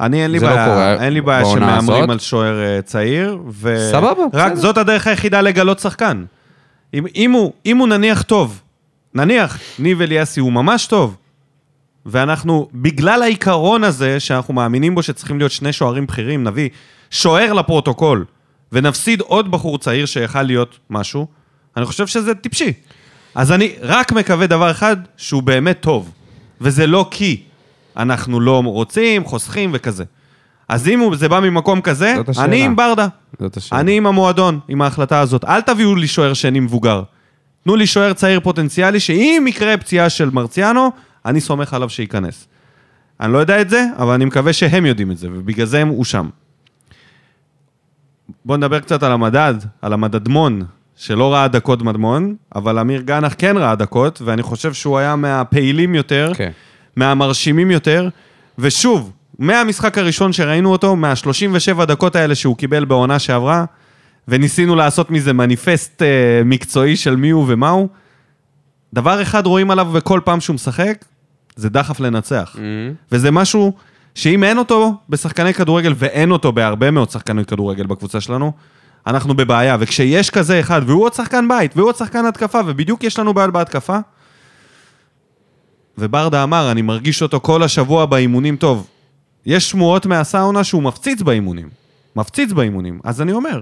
אני אין לי לא בעיה, קורה אין לי בעיה שמהמרים. על שוער אה, צעיר, ו... סבבה, רק בסדר. זאת הדרך היחידה לגלות שחקן. אם, אם, הוא, אם הוא נניח טוב, נניח ניב אליאסי הוא ממש טוב, ואנחנו, בגלל העיקרון הזה, שאנחנו מאמינים בו שצריכים להיות שני שוערים בכירים, נביא שוער לפרוטוקול, ונפסיד עוד בחור צעיר שיכל להיות משהו, אני חושב שזה טיפשי. אז אני רק מקווה דבר אחד, שהוא באמת טוב, וזה לא כי אנחנו לא רוצים, חוסכים וכזה. אז אם זה בא ממקום כזה. אני עם ברדה. זאת השאלה. אני עם המועדון, עם ההחלטה הזאת. אל תביאו לי שוער שני מבוגר. תנו לי שוער צעיר פוטנציאלי, שאם יקרה פציעה של מרציאנו, אני סומך עליו שייכנס. אני לא יודע את זה, אבל אני מקווה שהם יודעים את זה, ובגלל זה הוא שם. בואו נדבר קצת על המדד, על המדדמון, שלא ראה דקות מדמון, אבל אמיר גנח כן ראה דקות, ואני חושב שהוא היה מהפעילים יותר, כן. מהמרשימים יותר, ושוב, מהמשחק הראשון שראינו אותו, מה-37 דקות האלה שהוא קיבל בעונה שעברה, וניסינו לעשות מזה מניפסט אה, מקצועי של מי הוא ומה הוא, דבר אחד רואים עליו בכל פעם שהוא משחק, זה דחף לנצח. וזה משהו שאם אין אותו בשחקני כדורגל, ואין אותו בהרבה מאוד שחקני כדורגל בקבוצה שלנו, אנחנו בבעיה. וכשיש כזה אחד, והוא עוד שחקן בית, והוא עוד שחקן התקפה, ובדיוק יש לנו בעיות בהתקפה, וברדה אמר, אני מרגיש אותו כל השבוע באימונים טוב. יש שמועות מהסאונה שהוא מפציץ באימונים. מפציץ באימונים. אז אני אומר,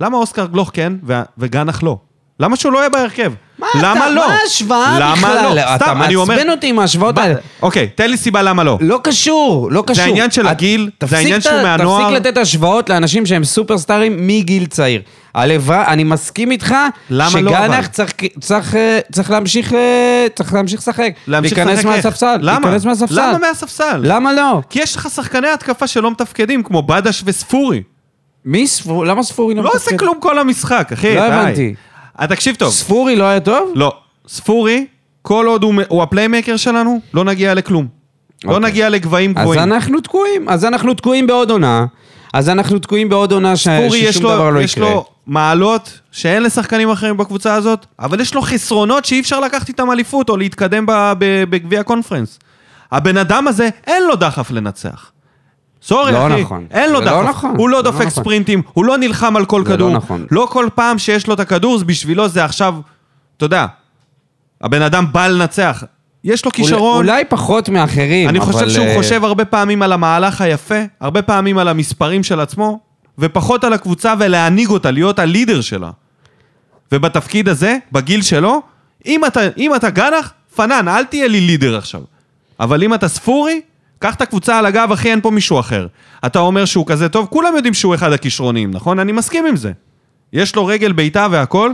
למה אוסקר גלוך כן וגנח לא? למה שהוא לא יהיה בהרכב? מה למה אתה, לא? מה ההשוואה למה בכלל? לא? אתה סתם, אני אומר... מעצבן אותי עם ההשוואות האלה. אוקיי, תן לי סיבה למה לא. לא קשור, לא קשור. העניין של את- הגיל, זה תפסיק העניין את שהוא מהנוער. תפסיק לתת השוואות לאנשים שהם סופרסטארים מגיל צעיר. הלוואי, אני מסכים איתך, למה לא, אבל? שגנח צריך, צריך, אה, צריך להמשיך, אה, צריך להמשיך לשחק. להמשיך להיכנס לשחק איך? מהספסל. למה? להיכנס מהספסל. למה מהספסל? למה לא? כי יש לך שחקני התקפה שלא מתפקדים, כמו בדש וספורי. מי ספורי? למה ספורי לא לא עושה? כלום כל המשחק, אחי, לא די. הבנתי. אה, תקשיב טוב. ספורי לא היה טוב? לא, ספורי, כל עוד הוא, הוא ה playmaker שלנו, לא נגיע לכלום. לא אוקיי. נגיע לגבהים אז גבוהים. אנחנו תקועים, אז אנחנו תקועים בעוד עונה. אז אנחנו תקועים בעוד עונה ש... ספורי, יש ששום לו, דבר לא יש יקרה. לו מעלות שאין לשחקנים אחרים בקבוצה הזאת, אבל יש לו חסרונות שאי אפשר לקחת איתם אליפות או להתקדם בגביע הקונפרנס. הבן אדם הזה, אין לו דחף לנצח. sorry, לא אחי. נכון. אין לו לא דחף. נכון. הוא לא לא דופק נכון. ספרינטים, הוא לא נלחם על כל לא כדור. נכון. לא כל פעם שיש לו את הכדור, זה בשבילו זה עכשיו, אתה יודע, הבן אדם בא לנצח. יש לו כישרון. אולי פחות מאחרים, אני אבל... חושב שהוא אה, חושב הרבה פעמים על המהלך היפה, הרבה פעמים על המספרים של עצמו, ופחות על הקבוצה ולהנהיג אותה, להיות הלידר שלה. ובתפקיד הזה, בגיל שלו, אם אתה, אם אתה גנח, פנן, אל תהיה לי לידר עכשיו. אבל אם אתה ספורי, קח את הקבוצה על הגב, אחי, אין פה מישהו אחר. אתה אומר שהוא כזה טוב, כולם יודעים שהוא אחד הכישרונים, נכון? אני מסכים עם זה. יש לו רגל בעיטה והכל.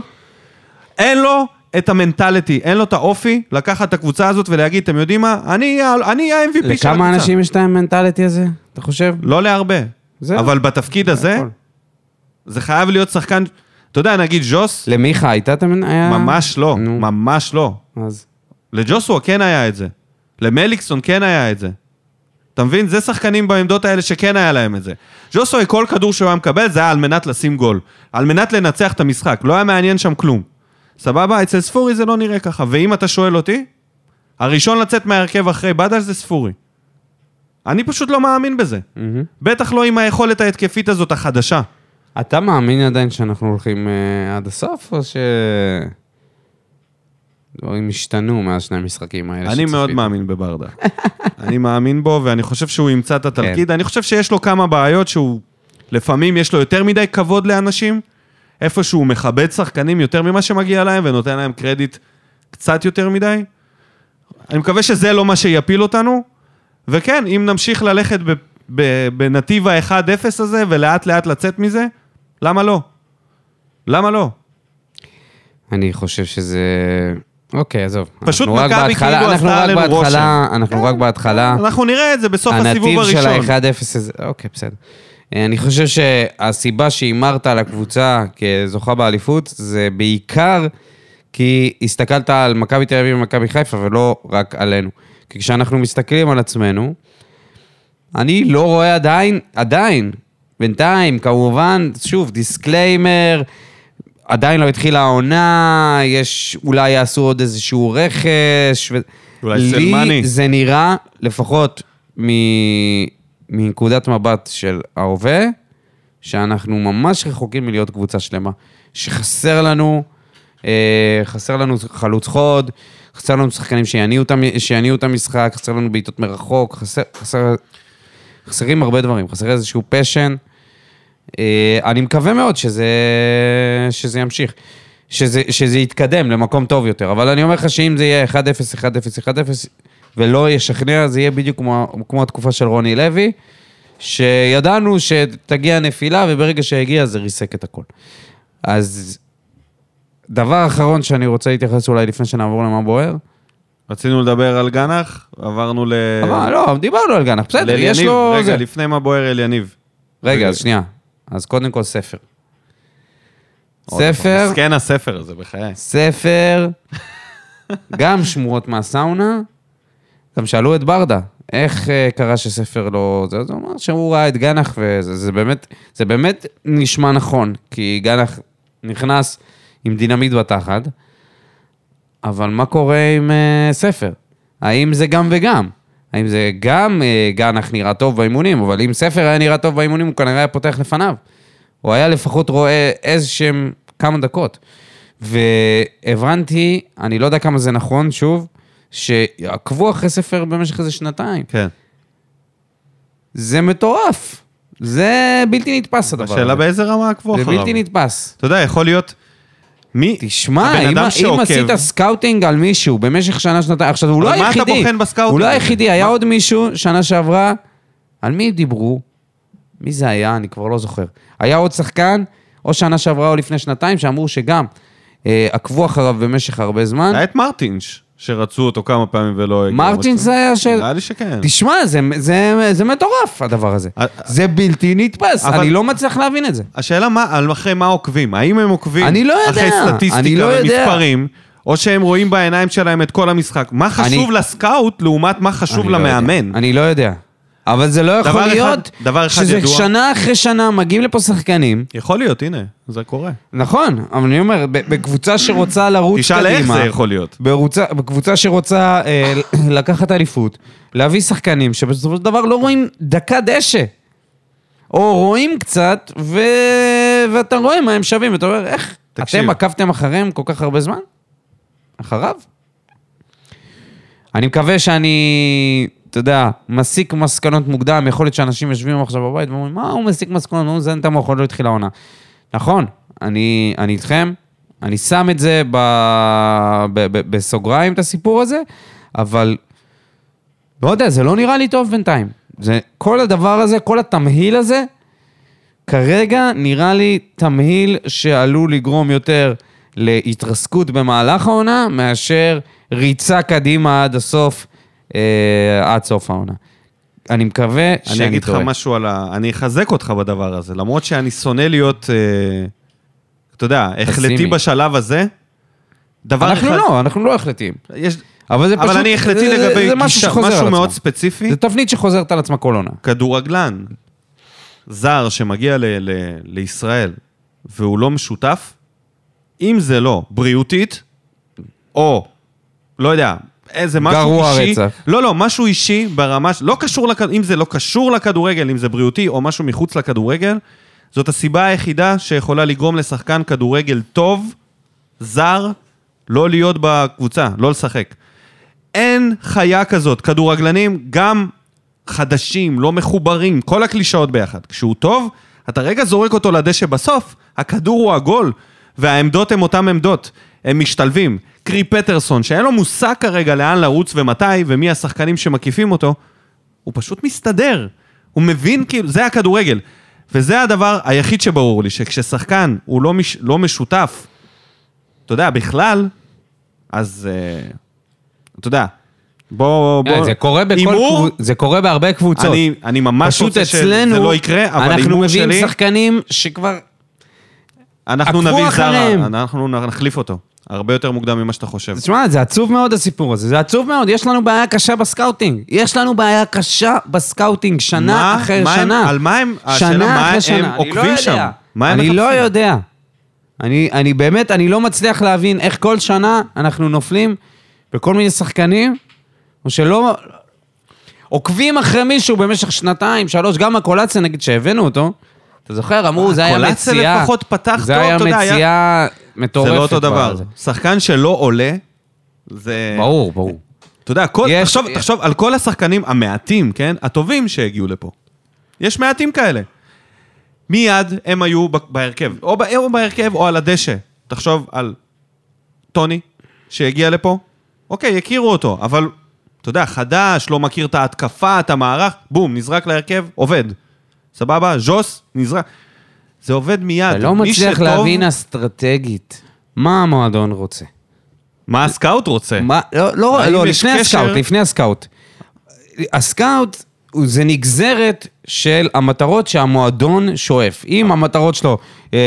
אין לו את המנטליטי, אין לו את האופי לקחת את הקבוצה הזאת ולהגיד, אתם יודעים מה? אני אהיה- ה-MVP של הקבוצה. לכמה אנשים יש את המנטליטי הזה, אתה חושב? לא להרבה. זהו. אבל בתפקיד הזה, הכל. זה חייב להיות שחקן... אתה יודע, נגיד ג'וס, למיכה הייתה את המנ... היה- ממש לא, נו, ממש לא. אז... לג'וסווה כן היה את זה. למליקסון כן היה את זה. אתה מבין? זה שחקנים בעמדות האלה שכן היה להם את זה. ג'וסווה, כל כדור שהוא היה מקבל, זה היה על מנת לשים גול. על מנת לנצח את המשחק. לא היה מעניין שם כלום. סבבה? אצל ספורי זה לא נראה ככה. ואם אתה שואל אותי, הראשון לצאת מההרכב אחרי בדש זה ספורי. אני פשוט לא מאמין בזה. מהמם. בטח לא עם היכולת ההתקפית הזאת החדשה. אתה מאמין עדיין שאנחנו הולכים אה, עד הסוף, או ש... דברים השתנו מאז שני המשחקים האלה אני מאוד? מאמין בברדה. [laughs] אני מאמין בו, ואני חושב שהוא ימצא את התפקיד. כן. אני חושב שיש לו כמה בעיות שהוא... לפעמים יש לו יותר מדי כבוד לאנשים, איפה שהוא מכבד שחקנים יותר ממה שמגיע להם, ונותן להם קרדיט קצת יותר מדי. אני מקווה שזה לא מה שיפיל אותנו, וכן, אם נמשיך ללכת ב- ב- בנתיב ה-1-0 הזה, ולאט לאט לצאת מזה, למה לא? למה לא? אני חושב שזה... אוקיי, עזוב. פשוט אנחנו רק מכבי בהתחלה- כאילו אנחנו עשתה רק עלינו בהתחלה, רושם. אנחנו רק בהתחלה. אנחנו נראה את זה בסוף הסיבוב הנתיב של הראשון. ה-1-0 הזה, אוקיי, בסדר. אה, אני חושב שהסיבה שהימרת על הקבוצה כזוכה באליפות, זה בעיקר כי הסתכלת על מכבי תל אביב ומכבי חיפה, ולא רק עלינו. כי כשאנחנו מסתכלים על עצמנו, אני לא רואה עדיין, עדיין, בינתיים, כמובן, שוב, disclaimer, עדיין לא התחילה העונה, יש, אולי יעשו עוד איזשהו רכש. ו... אולי לי סלמני. זה נראה, לפחות מ... מנקודת מבט של ההווה, שאנחנו ממש רחוקים מלהיות קבוצה שלמה. שחסר לנו, אה, חסר לנו חלוץ חוד, חסר לנו שחקנים שיניעו את המשחק, חסר לנו בעיטות מרחוק, חסר, חסר, חסרים הרבה דברים, חסר איזשהו פשן. אה, אני מקווה מאוד שזה, שזה ימשיך, שזה, שזה יתקדם למקום טוב יותר, אבל אני אומר לך שאם זה יהיה 1-0, 1-0, 1-0, ולא ישכנע, זה יהיה בדיוק כמו, כמו התקופה של רוני לוי, שידענו שתגיע נפילה, וברגע שהגיע זה ריסק את הכל. אז דבר אחרון שאני רוצה להתייחס אולי לפני שנעבור למה בוער, רצינו לדבר על גנח, עברנו ל... אבל לא, דיברנו על גנח, בסדר, יש. לו... רגע. לפני מה בוער אליניב. רגע, אז שנייה. אז קודם כל ספר. ספר, מסכן הספר הזה, בחיי. ספר, גם שמועות מהסאונה, גם שאלו את ברדה, איך אה, קרה שספר לא... זה, זה אומר שהוא ראה את גנח, וזה זה באמת, זה באמת נשמע נכון, כי גנח נכנס עם דינמיט בתחת, אבל מה קורה עם אה, ספר? האם זה גם וגם? האם זה גם אה, גנח נראה טוב באימונים, אבל אם ספר היה נראה טוב באימונים, הוא כנראה היה פותח לפניו. הוא היה לפחות רואה איזה שהם כמה דקות. והבנתי, אני לא יודע כמה זה נכון, שוב, שעקבו אחרי ספר במשך איזה שנתיים. כן. זה מטורף. זה בלתי נתפס הדבר הזה. השאלה באיזה רמה עקבו זה אחריו. בלתי נתפס. אתה יודע, יכול להיות... מי... תשמע, הבן אם, אדם אם עשית scouting על מישהו במשך שנה, שנתיים, עכשיו הוא לא אבל מה אתה היחידי. בוחן ב scouting הוא לא? היחידי, היה מה? עוד מישהו שנה שעברה, על מי דיברו? מי זה היה? אני כבר לא זוכר. היה עוד שחקן, או שנה שעברה או לפני שנתיים, שאמרו שגם אה, עקבו אחריו במשך הרבה זמן. היה את מרטינש, שרצו אותו כמה פעמים ולא זה היה ש... נראה לי שכן. תשמע, זה, זה, זה מטורף, הדבר הזה. אה, זה בלתי נתפס, אבל- אני לא מצליח להבין את זה. השאלה מה, על אחרי מה עוקבים? האם הם עוקבים אני לא יודע, אחרי סטטיסטיקה אני לא יודע. ומספרים, או שהם רואים בעיניים שלהם את כל המשחק? מה חשוב לסקאוט לעומת מה חשוב אני לא יודע. למאמן? אני לא יודע. אבל זה לא יכול דבר אחד- להיות דבר אחד שזה ידוע. שנה אחרי שנה מגיעים לפה שחקנים. יכול להיות, הנה, זה קורה. נכון, אבל אני אומר, בקבוצה שרוצה לרוץ קדימה... תשאל איך זה יכול להיות. ברוצה, בקבוצה שרוצה אה, [coughs] לקחת אליפות, להביא שחקנים שבסופו של דבר לא רואים דקה דשא. או רואים קצת, ו... ואתה רואה מה הם שווים, ואתה אומר, איך? תקשיב. אתם עקבתם אחריהם כל כך הרבה זמן? אחריו? אני מקווה שאני, אתה יודע, מסיק מסקנות מוקדם, יכול להיות שאנשים יושבים עכשיו בבית ואומרים, מה הוא מסיק מסקנות? הוא מזיין את המוח, עוד לא התחילה העונה. נכון, אני, אני איתכם, אני שם את זה ב, ב, ב, בסוגריים, את הסיפור הזה, אבל לא יודע, זה לא נראה לי טוב בינתיים. זה, כל הדבר הזה, כל התמהיל הזה, כרגע נראה לי תמהיל שעלול לגרום יותר להתרסקות במהלך העונה, מאשר ריצה קדימה עד הסוף, אה, עד סוף העונה. אני מקווה שאני אני אגיד לך טועה. משהו על ה... אני אחזק אותך בדבר הזה, למרות שאני שונא להיות, אה, אתה יודע, החלטי. בשלב הזה. דבר אנחנו אחד... לא, אנחנו לא החלטים. יש... אבל זה פשוט... אבל אני החלטי זה- לגבי זה משהו גישה, משהו מאוד. ספציפי. זה תבנית שחוזרת על עצמה כל עונה. כדורגלן זר שמגיע ל- ל- לישראל והוא לא משותף, אם זה לא בריאותית, או, לא יודע, איזה משהו גרוע אישי... רצח. לא, לא, משהו אישי ברמה... לא קשור לכ... אם זה לא קשור לכדורגל, אם זה בריאותי או משהו מחוץ לכדורגל, זאת הסיבה היחידה שיכולה לגרום לשחקן כדורגל טוב, זר, לא להיות בקבוצה, לא לשחק. אין חיה כזאת. כדורגלנים, גם חדשים, לא מחוברים, כל הקלישאות ביחד. כשהוא טוב, אתה רגע זורק אותו לדשא בסוף, הכדור הוא עגול, והעמדות הן אותן עמדות. הם משתלבים. קרי פטרסון, שאין לו מושג כרגע לאן לרוץ ומתי, ומי השחקנים שמקיפים אותו, הוא פשוט מסתדר. הוא מבין, כאילו, זה הכדורגל. וזה הדבר היחיד שברור לי, שכששחקן הוא לא, מש, לא משותף, אתה יודע, בכלל, אז אה, אתה יודע, בוא... בוא... אה, זה קורה בכל הימור, זה קורה בהרבה קבוצות. אני, אני ממש רוצה שזה אצלנו, לא יקרה, אבל אנחנו הימור מביאים שלי, שחקנים שכבר... אנחנו נביא אחריהם. זר, אנחנו נחליף אותו. הרבה יותר מוקדם ממה שאתה חושב. תשמע, זה עצוב מאוד הסיפור הזה, זה עצוב מאוד, יש לנו בעיה קשה ב scouting. יש לנו בעיה קשה ב scouting, שנה מה- אחרי מה הם- שנה. על מה הם- השאלה, שנה מה אחרי הם שנה. אני עוקבים לא שם? מה הם אני לא מחפשים? יודע. אני, אני באמת, אני לא מצליח להבין איך כל שנה אנחנו נופלים בכל מיני שחקנים, או שלא... עוקבים אחרי מישהו במשך שנתיים, שלוש, גם הקולציה נגיד שהבאנו אותו, אתה זוכר, אמרו, זה היה הקולציה מציאה. לפחות פתח זה טוב, היה אתה יודע, היה- מציאה מטורפת. זה לא אותו דבר. זה. שחקן שלא עולה, זה... ברור, ברור. אתה יודע, כל, יש- תחשוב, תחשוב על כל השחקנים המעטים, כן? הטובים שהגיעו לפה. יש מעטים כאלה. מיד הם היו בהרכב, או, ב- או בהרכב או על הדשא. תחשוב על טוני, שהגיע לפה, אוקיי, הכירו אותו, אבל אתה יודע, חדש, לא מכיר את ההתקפה, את המערך, בום, נזרק להרכב, עובד. סבבה? ז'וס, נזרק. זה עובד מיד. אתה לא מצליח שטוב- להבין אסטרטגית. מה המועדון רוצה? מה ה scout רוצה. מה, לא, לא, לא לפני קשר? ה scout, לפני ה scout. הסקאוט זה נגזרת של המטרות שהמועדון שואף. אם המטרות שלו אה,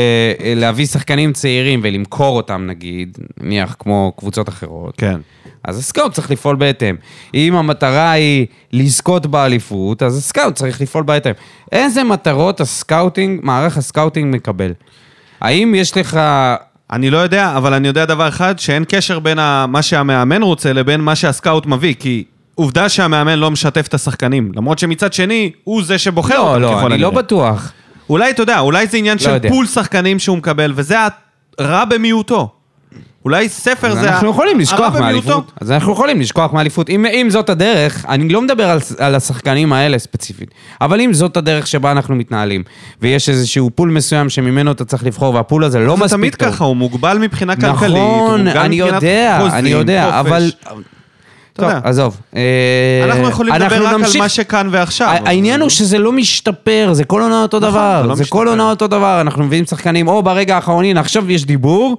אה, להביא שחקנים צעירים ולמכור אותם נגיד, נניח כמו קבוצות אחרות, כן. אז הסקאוט צריך לפעול בהתאם. אם המטרה היא לזכות באליפות, אז הסקאוט צריך לפעול בהתאם. איזה מטרות הסקאוטינג, מערך הסקאוטינג מקבל? האם יש לך... אני לא יודע, אבל אני יודע דבר אחד, שאין קשר בין ה- מה שהמאמן רוצה לבין מה שהסקאוט מביא, כי עובדה שהמאמן לא משתף את השחקנים, למרות שמצד שני, הוא זה שבוחר לא, אותם לא, ככל אני לא הנראה. בטוח. אולי, אתה יודע, אולי זה עניין של יודע. פול שחקנים שהוא מקבל, וזה הרע במיעוטו. אולי ספר זה אנחנו יכולים לשכוח במיעוטו. מאליפות. אז אנחנו יכולים לשכוח מאליפות. אם, אם זאת הדרך, אני לא מדבר על, על השחקנים האלה ספציפית, אבל אם זאת הדרך שבה אנחנו מתנהלים, ויש איזשהו פול מסוים שממנו אתה צריך לבחור, והפול הזה לא זה מספיק תמיד טוב. ככה, הוא מוגבל מבחינה כלכלית, הוא נכון, מוגבל אני יודע, חוזים, אני יודע, חופש. אבל... אתה טוב, יודע. עזוב. אה, אנחנו יכולים לדבר רק על. מה שכאן ועכשיו. העניין הוא שזה לא משתפר, זה כל עונה אותו נכון, דבר. זה לא כל. עונה אותו דבר, אנחנו מביאים שחקנים או ברגע האחרון, הנה עכשיו יש דיבור.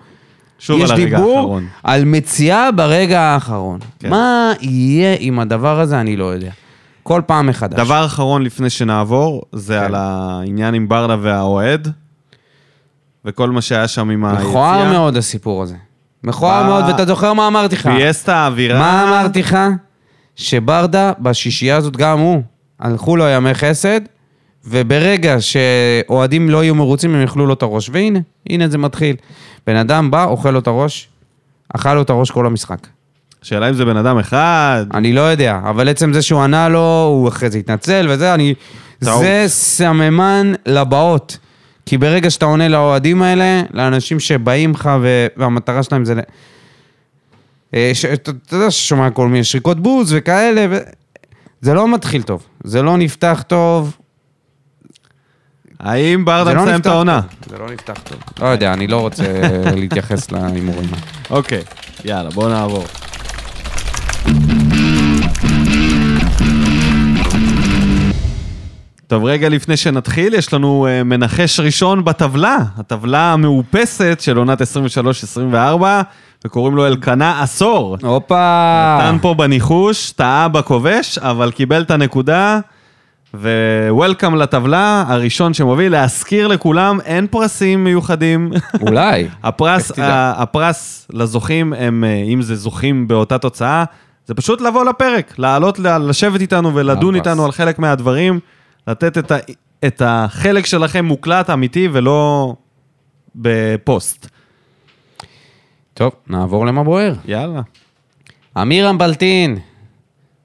שוב יש על הרגע דיבור האחרון. על מציאה ברגע האחרון. כן. מה יהיה עם הדבר הזה, אני לא יודע. כל פעם מחדש. דבר אחרון לפני שנעבור, זה כן. על העניין עם ברדה והאוהד, וכל מה שהיה שם עם היציאה. מכוער מאוד הסיפור הזה. מכוער מאוד, ואתה זוכר מה אמרתי לך? פיאסטה, אווירה. מה אמרתי לך? שברדה, בשישייה הזאת, גם הוא, הלכו לו ימי חסד, וברגע שאוהדים לא יהיו מרוצים, הם יאכלו לו את הראש. והנה, הנה זה מתחיל. בן אדם בא, אוכל לו את הראש, אכל לו את הראש כל המשחק. שאלה אם זה בן אדם אחד, אני לא יודע, אבל עצם זה שהוא ענה לו, הוא אחרי זה התנצל וזה, אני... טעות. זה סממן לבאות. כי ברגע שאתה עונה לאוהדים האלה, לאנשים שבאים לך. והמטרה שלהם זה... אה. אתה יודע ששומע כל מיני שריקות בוז וכאלה, ו... זה לא מתחיל טוב, זה לא נפתח טוב. האם ברדה לא מסיים את העונה? זה לא נפתח טוב. לא יודע, אני לא רוצה [laughs] להתייחס להימורים. אוקיי, יאללה, בוא נעבור. טוב, רגע לפני שנתחיל, יש לנו uh, מנחש ראשון בטבלה, הטבלה המאופסת של עונת 23-24, וקוראים לו אלקנה עשור. הופה! נתן פה בניחוש, טעה בכובש, אבל קיבל את הנקודה, ו-Welcome לטבלה, הראשון שמוביל. להזכיר לכולם, אין פרסים מיוחדים. אולי. [laughs] הפרס, הפרס לזוכים הם, אה, אם זה זוכים באותה תוצאה, זה פשוט לבוא לפרק, לעלות, לשבת איתנו ולדון. איתנו על חלק מהדברים, לתת את, ה, את החלק שלכם מוקלט, אמיתי, ולא בפוסט. טוב, נעבור למה בוער. יאללה. אמירם בלטין.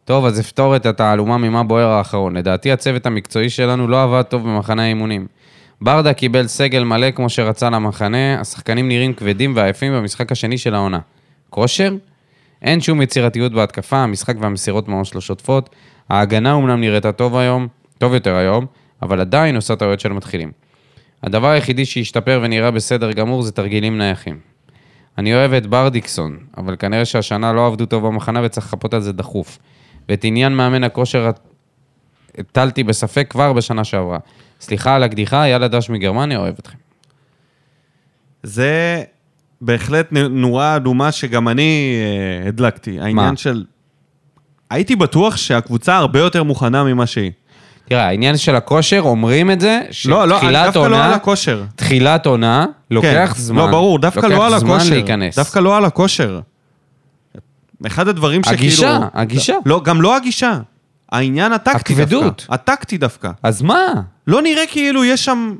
טוב, אז אפתור את התעלומה ממה בוער האחרון. לדעתי הצוות המקצועי שלנו לא עבד טוב במחנה האימונים. ברדה קיבל סגל מלא כמו שרצה למחנה, השחקנים נראים כבדים ועייפים במשחק השני של העונה. כושר? אין שום יצירתיות בהתקפה, המשחק והמסירות ממש לא שוטפות. ההגנה אומנם נראתה טוב היום, טוב יותר היום, אבל עדיין עושה טעויות של מתחילים. הדבר היחידי שהשתפר ונראה בסדר גמור זה תרגילים נייחים. אני אוהב את ברדיקסון, אבל כנראה שהשנה לא עבדו טוב במחנה וצריך לחפות על זה דחוף. ואת עניין מאמן הכושר הטלתי בספק כבר בשנה שעברה. סליחה על הקדיחה, יאללה דש מגרמניה, אוהב אתכם. זה בהחלט נורה אדומה שגם אני אה, הדלקתי. העניין מה? של... הייתי בטוח שהקבוצה הרבה יותר מוכנה ממה שהיא. תראה, העניין של הכושר, אומרים את זה, לא, לא, שתחילת דווקא לא עונה, על הכושר. תחילת עונה, לוקח זמן. לא, ברור, דווקא לוקח לא על הכושר. זמן להיכנס. דווקא לא על הכושר. אחד הדברים שכאילו... הגישה, הגישה. לא, גם לא הגישה. העניין הטקטי הכבדות. דווקא. הטקטי דווקא. אז מה? לא נראה כאילו יש שם...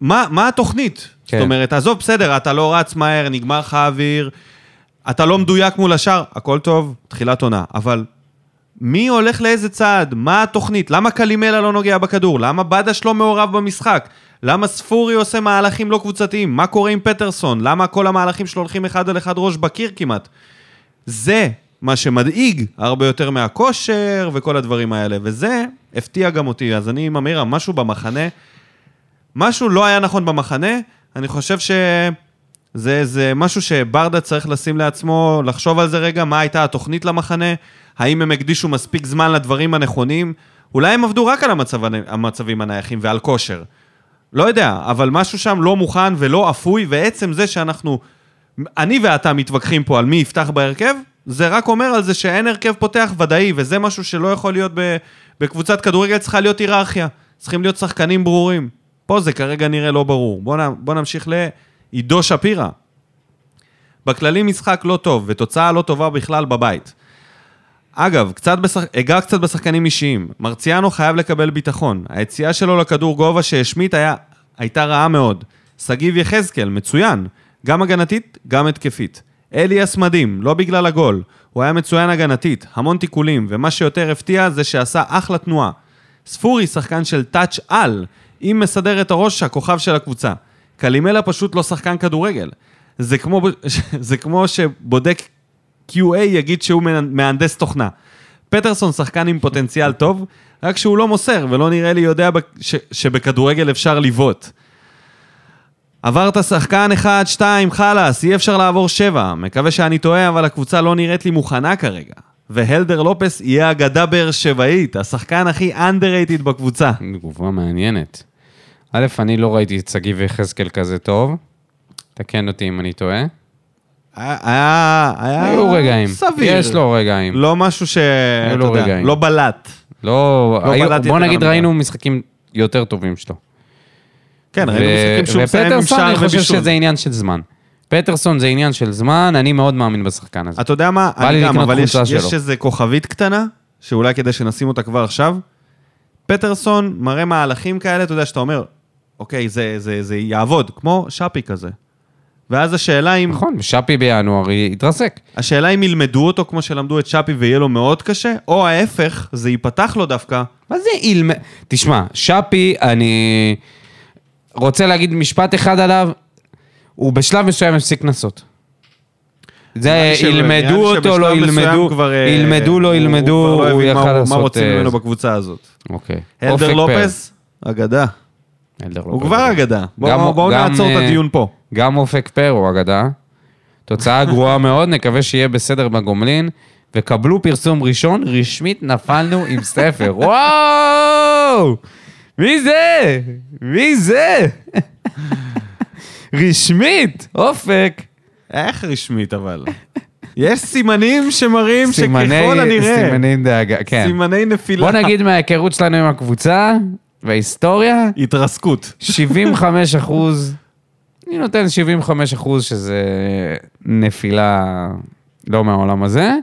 מה, מה התוכנית? כן. זאת אומרת, עזוב, בסדר, אתה לא רץ מהר, נגמר לך האוויר, אתה לא מדויק מול השאר, הכל טוב, תחילת עונה. אבל מי הולך לאיזה צעד? מה התוכנית? למה קלימלה לא נוגע בכדור? למה בדש לא מעורב במשחק? למה ספורי עושה מהלכים לא קבוצתיים? מה קורה עם פטרסון? למה כל המהלכים שלו הולכים אחד על אחד ראש בקיר כמעט? זה מה שמדאיג הרבה יותר מהכושר וכל הדברים האלה, וזה הפתיע גם אותי. אז אני עם אמירה, משהו במחנה, משהו לא היה נכון במחנה, אני חושב שזה זה משהו שברדה צריך לשים לעצמו, לחשוב על זה רגע, מה הייתה התוכנית למחנה, האם הם הקדישו מספיק זמן לדברים הנכונים, אולי הם עבדו רק על המצב, המצבים הנייחים ועל כושר. לא יודע, אבל משהו שם לא מוכן ולא אפוי, ועצם זה שאנחנו, אני ואתה מתווכחים פה על מי יפתח בהרכב, זה רק אומר על זה שאין הרכב פותח ודאי, וזה משהו שלא יכול להיות ב, בקבוצת כדורגל, צריכה להיות היררכיה. צריכים להיות שחקנים ברורים. פה זה כרגע נראה לא ברור. בוא, נ, בוא נמשיך לעידו שפירא. בכללי משחק לא טוב, ותוצאה לא טובה בכלל בבית. אגב, קצת בשח... אגע קצת בשחקנים אישיים. מרציאנו חייב לקבל ביטחון. היציאה שלו לכדור גובה שהשמיט היה... הייתה רעה מאוד. שגיב יחזקאל, מצוין. גם הגנתית, גם התקפית. אליאס מדהים, לא בגלל הגול. הוא היה מצוין הגנתית, המון תיקולים, ומה שיותר הפתיע זה שעשה אחלה תנועה. ספורי, שחקן של טאץ' על, אם מסדר את הראש, הכוכב של הקבוצה. קלימלה פשוט לא שחקן כדורגל. זה כמו, [laughs] זה כמו שבודק QA יגיד שהוא מהנדס תוכנה. פטרסון שחקן עם פוטנציאל טוב, רק שהוא לא מוסר, ולא נראה לי יודע שבכדורגל אפשר לבעוט. עברת שחקן אחד, שתיים, חלאס, אי אפשר לעבור שבע. מקווה שאני טועה, אבל הקבוצה לא נראית לי מוכנה כרגע. והלדר לופס יהיה אגדה באר שבעית, השחקן הכי underrated בקבוצה. תגובה מעניינת. א', אני לא ראיתי את שגיב יחזקאל כזה טוב. תקן אותי אם אני טועה. היה, היו רגעים. סביר. יש לו רגעים. לא משהו ש... אתה לו רגעים. לא בלט. לא, לא היו- בוא נגיד ראינו משחקים יותר טובים שלו. כן, ראינו משחקים שהוא מסיים עם ופטרסון, שער אני חושב ובישול. שזה עניין של זמן. פטרסון זה עניין של זמן, אני מאוד מאמין בשחקן הזה. אתה יודע מה? בא אני לי גם, לקנות אבל יש, יש. איזה כוכבית קטנה, שאולי כדאי שנשים אותה כבר עכשיו. פטרסון מראה מהלכים כאלה, אתה יודע, שאתה אומר, אוקיי, זה, זה, זה יעבוד, כמו שפי כזה. ואז השאלה אם, נכון, ושאפי בינואר התרסק. השאלה אם ילמדו אותו כמו שלמדו את שפי ויהיה לו מאוד קשה, או ההפך, זה ייפתח לו דווקא. מה זה אילמ... תשמע, שפי, אני רוצה להגיד משפט אחד עליו, הוא בשלב מסוים הפסיק קנסות. זה ילמדו אותו, לא שבשלב מסוים ילמדו, כבר, אה, ילמדו, לא הוא- ילמדו, הוא לא הוא מה יכל הוא- לעשות... מה רוצים אה, ממנו בקבוצה הזאת. אוקיי. אופק לופס, אגדה. הוא. כבר אגדה. בואו נעצור את אה, הדיון פה. גם אופק פר הוא אגדה. תוצאה גרועה מאוד, נקווה שיהיה בסדר בגומלין. וקבלו פרסום ראשון, רשמית נפלנו עם ספר. וואו! מי זה? מי זה? רשמית, אופק. איך רשמית אבל? יש סימנים שמראים סימני- שככל הנראה, סימני דאגה, כן. סימני נפילה, בוא נגיד מההיכרות שלנו עם הקבוצה וההיסטוריה, התרסקות. 75 אחוז, אני נותן 75 אחוז שזה נפילה לא מהעולם הזה,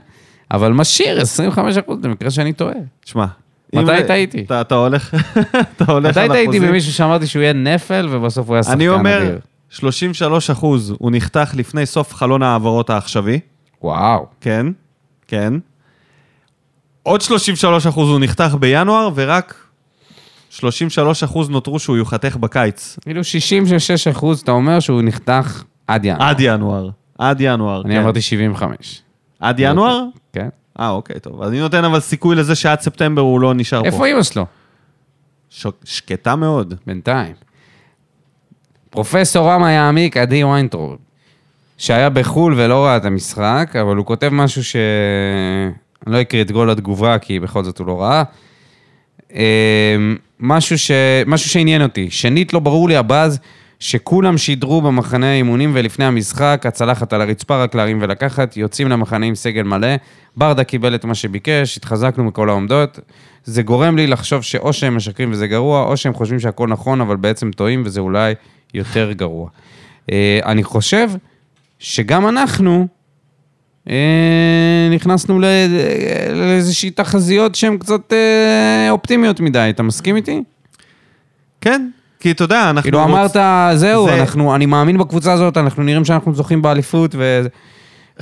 אבל משאיר 25 אחוז במקרה שאני טועה. שמע, מתי טעיתי? אתה אתה הולך, [laughs] אתה הולך מתי על טעיתי אחוזים. במישהו שאמרתי שהוא יהיה נפל ובסוף הוא היה שחקן אני אומר, אדיר? 33 אחוז הוא נחתך לפני סוף חלון ההעברות העכשווי, וואו. כן, כן. עוד 33 אחוז הוא נחתך בינואר, ורק 33 אחוז נותרו שהוא יוחתך בקיץ. כאילו 66 אחוז, אתה אומר שהוא נחתך עד ינואר. עד ינואר. עד ינואר, אני כן. אמרתי 75. עד ינואר? כן. אה, אוקיי, טוב. אני נותן אבל סיכוי לזה שעד ספטמבר הוא לא נשאר פה. איפה אימא שלו? ש... שקטה מאוד. בינתיים. פרופסור רמה יעמיק, עדי ויינטרוב, שהיה בחו"ל ולא ראה את המשחק, אבל הוא כותב משהו ש... אני לא אקריא את גול התגובה, כי בכל זאת הוא לא ראה. משהו, ש... משהו שעניין אותי. שנית, לא ברור לי הבאז שכולם שידרו במחנה האימונים ולפני המשחק, הצלחת על הרצפה רק להרים ולקחת, יוצאים למחנה עם סגל מלא, ברדה קיבל את מה שביקש, התחזקנו מכל העומדות. זה גורם לי לחשוב שאו שהם משקרים וזה גרוע, או שהם חושבים שהכל נכון, אבל בעצם טועים וזה אולי יותר גרוע. אה, אני חושב שגם אנחנו נכנסנו ל- לאיזושהי תחזיות שהן קצת אה, אופטימיות מדי, אתה מסכים איתי? כן, כי אתה יודע, אנחנו... כאילו אמרת, זהו, זה- אנחנו, אני מאמין בקבוצה הזאת, אנחנו נראים שאנחנו זוכים באליפות, ו...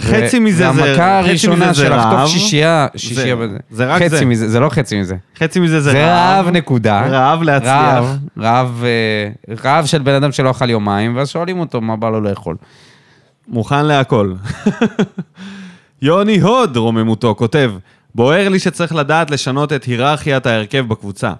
חצי מזה זה- והמכה חצי הראשונה של לחטוף רעב. שישייה, שישייה בזה. זה רק חצי זה. מזה, זה לא חצי מזה. חצי מזה זה, זה רעב נקודה. רעב להצליח. רעב, רעב, אה, רעב של בן אדם שלא אכל יומיים, ואז שואלים אותו מה בא לו לאכול. מוכן להכל. יוני הוד, רוממותו, כותב, בוער לי שצריך לדעת לשנות את היררכיית ההרכב בקבוצה.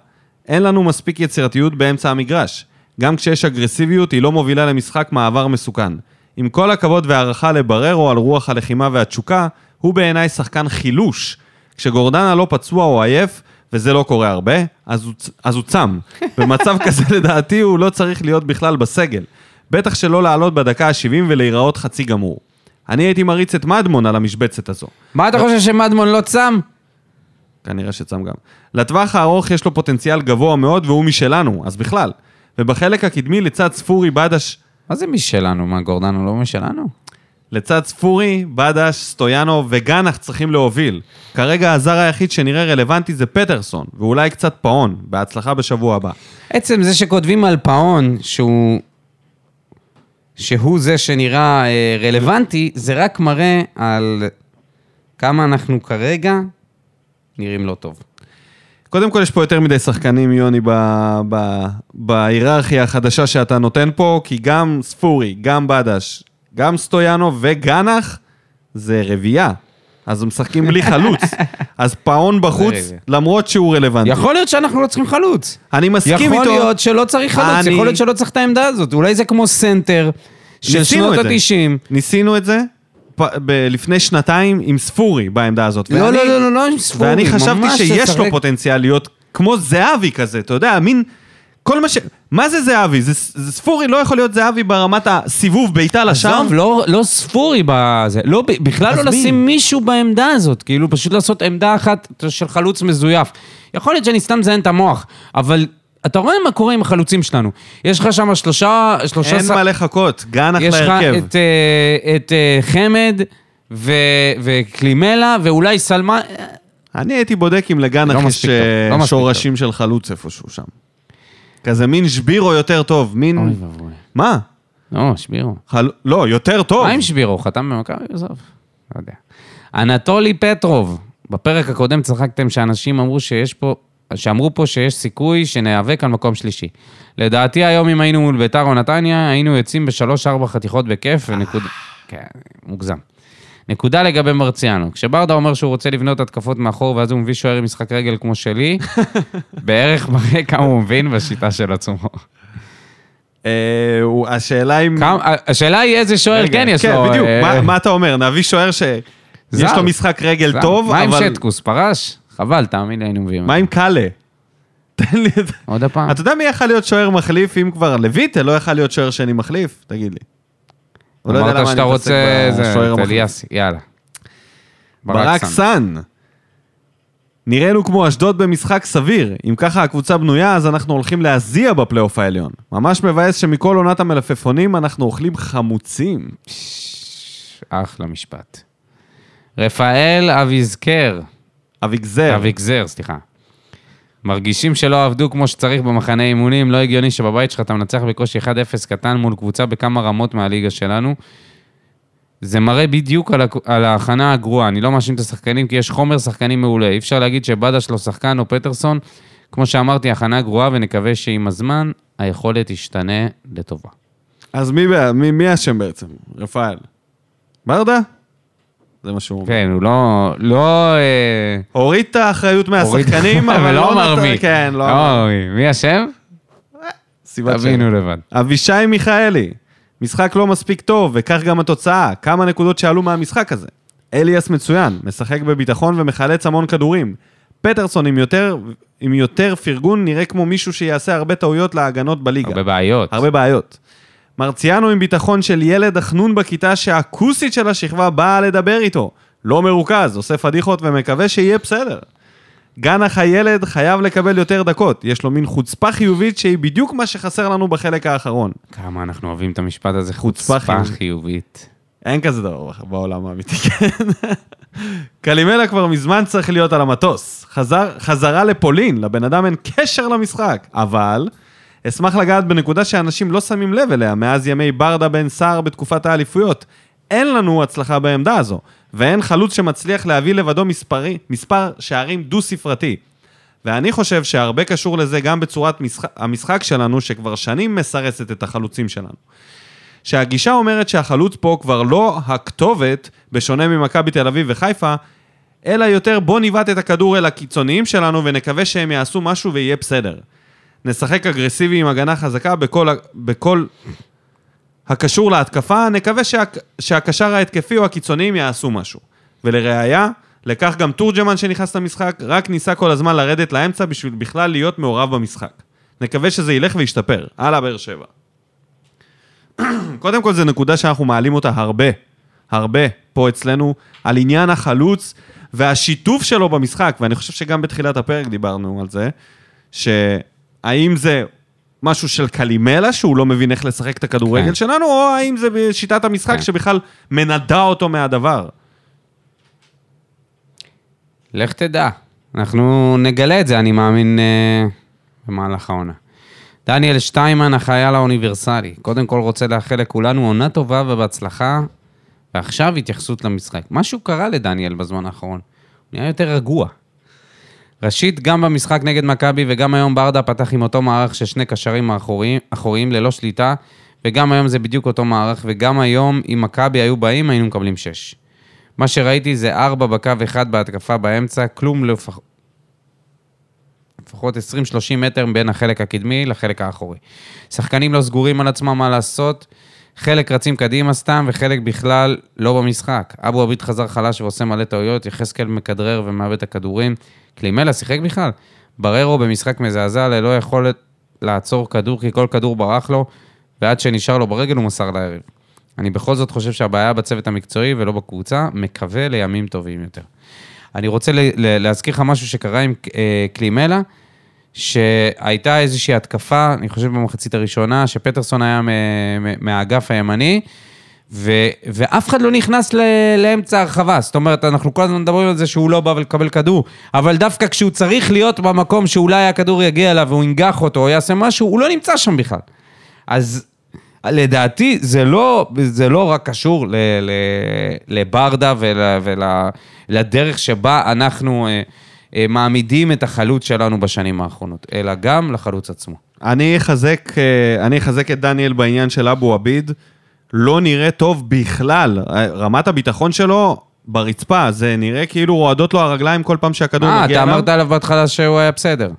אין לנו מספיק יצירתיות באמצע המגרש. גם כשיש אגרסיביות, היא לא מובילה למשחק מעבר מסוכן. עם כל הכבוד והערכה לבררו על רוח הלחימה והתשוקה, הוא בעיניי שחקן חילוש. כשגורדנה לא פצוע או עייף, וזה לא קורה הרבה, אז הוא, אז הוא צם. במצב כזה לדעתי הוא לא צריך להיות בכלל בסגל. בטח שלא לעלות בדקה ה-70 ולהיראות חצי גמור. אני הייתי מריץ את מדמון על המשבצת הזו. מה אתה חושב שמדמון לא צם? כנראה שצם גם. לטווח הארוך יש לו פוטנציאל גבוה מאוד והוא משלנו, אז בכלל. ובחלק הקדמי לצד ספורי בדש, מה זה משלנו? מה, גורדנו לא משלנו? לצד ספורי, בדש, סטויאנו וגנח צריכים להוביל. כרגע הזר היחיד שנראה רלוונטי זה פטרסון, ואולי קצת פאון. בהצלחה בשבוע הבא. עצם זה שכותבים על פאון שהוא... שהוא זה שנראה אה, רלוונטי, זה רק מראה על כמה אנחנו כרגע נראים לא טוב. קודם כל, יש פה יותר מדי שחקנים, יוני, בהיררכיה החדשה שאתה נותן פה, כי גם ספורי, גם בדש, גם סטויאנו וגנח, זה רביעייה. אז הם משחקים בלי חלוץ. [laughs] אז פאון בחוץ. למרות שהוא רלוונטי. יכול להיות שאנחנו לא צריכים חלוץ. אני מסכים יכול איתו. להיות שלא צריך חלוץ, יכול להיות שלא צריך את העמדה הזאת. אולי זה כמו סנטר של שנות את זה. ה-90. ניסינו את זה ב- לפני שנתיים עם ספורי בעמדה הזאת. לא, ואני- לא, לא, לא, לא עם ספורי. ואני חשבתי שיש לו לשחק. פוטנציאל להיות כמו זהבי כזה, אתה יודע, מין... כל מה ש... מה זה זהבי? זה, זה ספורי לא יכול להיות זהבי ברמת הסיבוב בעיטה לשער? עזוב, לא, לא ספורי בזה, לא, בכלל לא מי? לשים מישהו בעמדה הזאת, כאילו פשוט לעשות עמדה אחת של חלוץ מזויף. יכול להיות שאני סתם מזיין את המוח, אבל אתה רואה מה קורה עם החלוצים שלנו. יש לך שם שלושה, שלושה... אין ש- מה לחכות, גנח יש לך. את, אה, את אה, חמד ו, וקלימלה ואולי סלמן. אני הייתי בודק אם לגנח לא יש אה, לא שורשים של חלוץ איפשהו שם. כזה מין שבירו יותר טוב, מין... אוי ואבוי. מה? לא, שבירו. חל... לא, יותר טוב. מה עם שבירו? חתם במכבי? עזוב. לא יודע. אנטולי פטרוב, בפרק הקודם צחקתם שאנשים אמרו שיש פה, שאמרו פה שיש סיכוי שניאבק על מקום שלישי. לדעתי היום אם היינו מול ביתר או נתניה, היינו יוצאים בשלוש-ארבע חתיכות בכיף, ונקודה... כן, מוגזם. נקודה לגבי מרציאנו. כשברדה אומר שהוא רוצה לבנות התקפות מאחור ואז הוא מביא שוער עם משחק רגל כמו שלי, [laughs] בערך מראה כמה הוא מבין בשיטה של עצמו. אה, השאלה אם... השאלה היא איזה שוער כן יש כן, לו. בדיוק. אה, מה- מה אתה אומר? נביא שוער שיש. לו משחק רגל. טוב, מה עם אבל... שטקוס? פרש? חבל, תאמין לי, היינו מביאים. מה עם קאלה? [laughs] תן לי את זה. עוד הפעם. אתה יודע מי יכול להיות שוער מחליף אם כבר לויטה לא יכול להיות שוער שני מחליף? תגיד לי. הוא לא יודע למה אני. מתעסק בשוער המחליף. יאללה. ברק סאן. נראינו כמו אשדוד במשחק סביר. אם ככה הקבוצה בנויה, אז אנחנו הולכים להזיע בפלייאוף העליון. ממש מבאס שמכל עונת המלפפונים אנחנו אוכלים חמוצים. אחלה משפט. רפאל אביזקר, אביגזר. אביגזר, סליחה. מרגישים שלא עבדו כמו שצריך במחנה אימונים, לא הגיוני שבבית שלך אתה מנצח בקושי 1-0 קטן מול קבוצה בכמה רמות מהליגה שלנו. זה מראה בדיוק על, על ההכנה הגרועה, אני לא מאשים את השחקנים כי יש חומר שחקנים מעולה. אי אפשר להגיד שבדש לא שחקן או פטרסון. כמו שאמרתי, הכנה גרועה ונקווה שעם הזמן היכולת תשתנה לטובה. אז מי אשם בעצם? רפאל. ברדה? זה מה שהוא אומר. כן, הוא לא... לא... אה, הוריד את האחריות מהשחקנים, [laughs] אבל לא לא אמר מי. כן, לא לא אמר. מי. מי אשם? סיבת תבינו שם. לבד. אבישי מיכאלי, משחק לא מספיק טוב, וכך גם התוצאה. כמה נקודות שעלו מהמשחק הזה. אליאס מצוין, משחק בביטחון ומחלץ המון כדורים. פטרסון עם יותר, עם יותר פרגון נראה כמו מישהו שיעשה הרבה טעויות להגנות בליגה. הרבה בעיות. הרבה בעיות. מרציאנו עם ביטחון של ילד החנון בכיתה שהכוסית של השכבה באה לדבר איתו. לא מרוכז, עושה פדיחות ומקווה שיהיה בסדר. גנח הילד חייב לקבל יותר דקות, יש לו מין חוצפה חיובית שהיא בדיוק מה שחסר לנו בחלק האחרון. כמה אנחנו אוהבים את המשפט הזה, חוצפה חוצפה חיובית. חיובית. אין כזה דבר בעולם האמיתי, כן. [laughs] קלימלה כבר מזמן צריך להיות על המטוס. חזר, חזרה לפולין, לבן אדם אין קשר למשחק. אבל, אשמח לגעת בנקודה שאנשים לא שמים לב אליה מאז ימי ברדה בן סער בתקופת האליפויות. אין לנו הצלחה בעמדה הזו, ואין חלוץ שמצליח להביא לבדו מספרי, מספר שערים דו-ספרתי. ואני חושב שהרבה קשור לזה גם בצורת משחק, המשחק שלנו, שכבר שנים מסרסת את החלוצים שלנו. שהגישה אומרת שהחלוץ פה כבר לא הכתובת, בשונה ממכבי תל אביב וחיפה, אלא יותר בוא ניווט את הכדור אל הקיצוניים שלנו ונקווה שהם יעשו משהו ויהיה בסדר. נשחק אגרסיבי עם הגנה חזקה בכל, בכל הקשור להתקפה, נקווה שה, שהקשר ההתקפי או הקיצוניים יעשו משהו. ולראיה, לכך גם תורג'מן שנכנס למשחק, רק ניסה כל הזמן לרדת לאמצע בשביל בכלל להיות מעורב במשחק. נקווה שזה ילך וישתפר. הלאה, באר שבע. [clears throat] קודם כל, זו נקודה שאנחנו מעלים אותה הרבה, הרבה, פה אצלנו, על עניין החלוץ והשיתוף שלו במשחק, ואני חושב שגם בתחילת הפרק דיברנו על זה, שהאם זה משהו של קלימלה, שהוא לא מבין איך לשחק את הכדורגל כן. שלנו, או האם זה בשיטת המשחק כן. שבכלל מנדה אותו מהדבר. לך תדע. אנחנו נגלה את זה, אני מאמין, אה, במהלך העונה. דניאל שטיימן, החייל האוניברסלי. קודם כל רוצה לאחל לכולנו עונה טובה ובהצלחה, ועכשיו התייחסות למשחק. משהו קרה לדניאל בזמן האחרון. הוא נהיה יותר רגוע. ראשית, גם במשחק נגד מכבי וגם היום ברדה פתח עם אותו מערך של שני קשרים אחוריים, אחוריים ללא שליטה, וגם היום זה בדיוק אותו מערך, וגם היום אם מכבי היו באים היינו מקבלים שש. מה שראיתי זה ארבע בקו אחד בהתקפה באמצע, כלום לפח... לפחות 20-30 מטר בין החלק הקדמי לחלק האחורי. שחקנים לא סגורים על עצמם מה לעשות, חלק רצים קדימה סתם וחלק בכלל לא במשחק. אבו עביד חזר חלש ועושה מלא טעויות, יחזקאל מכדרר ומאבד את הכדורים. קלימלה שיחק בכלל. בררו במשחק מזעזע ללא יכולת לעצור כדור כי כל כדור ברח לו, ועד שנשאר לו ברגל הוא מסר ליריב. אני בכל זאת חושב שהבעיה בצוות המקצועי ולא בקבוצה, מקווה לימים טובים יותר. אני רוצה להזכיר לך משהו שקרה עם אה, קלימלה, שהייתה איזושהי התקפה, אני חושב במחצית הראשונה, שפטרסון היה מהאגף הימני, ו, ואף אחד לא נכנס ל, לאמצע הרחבה. זאת אומרת, אנחנו כל הזמן מדברים על זה שהוא לא בא לקבל כדור, אבל דווקא כשהוא צריך להיות במקום שאולי הכדור יגיע אליו והוא ינגח אותו או יעשה משהו, הוא לא נמצא שם בכלל. אז לדעתי זה לא, זה לא רק קשור ל, ל, לברדה ול, ולדרך שבה אנחנו אה, אה, מעמידים את החלוץ שלנו בשנים האחרונות, אלא גם לחלוץ עצמו. אני אחזק, אה, אני אחזק את דניאל בעניין של אבו עביד. לא נראה טוב בכלל. רמת הביטחון שלו ברצפה, זה נראה כאילו רועדות לו הרגליים כל פעם שהכדור אה, מגיע אתה אליו. אמרת עליו בהתחלה שהוא היה בסדר.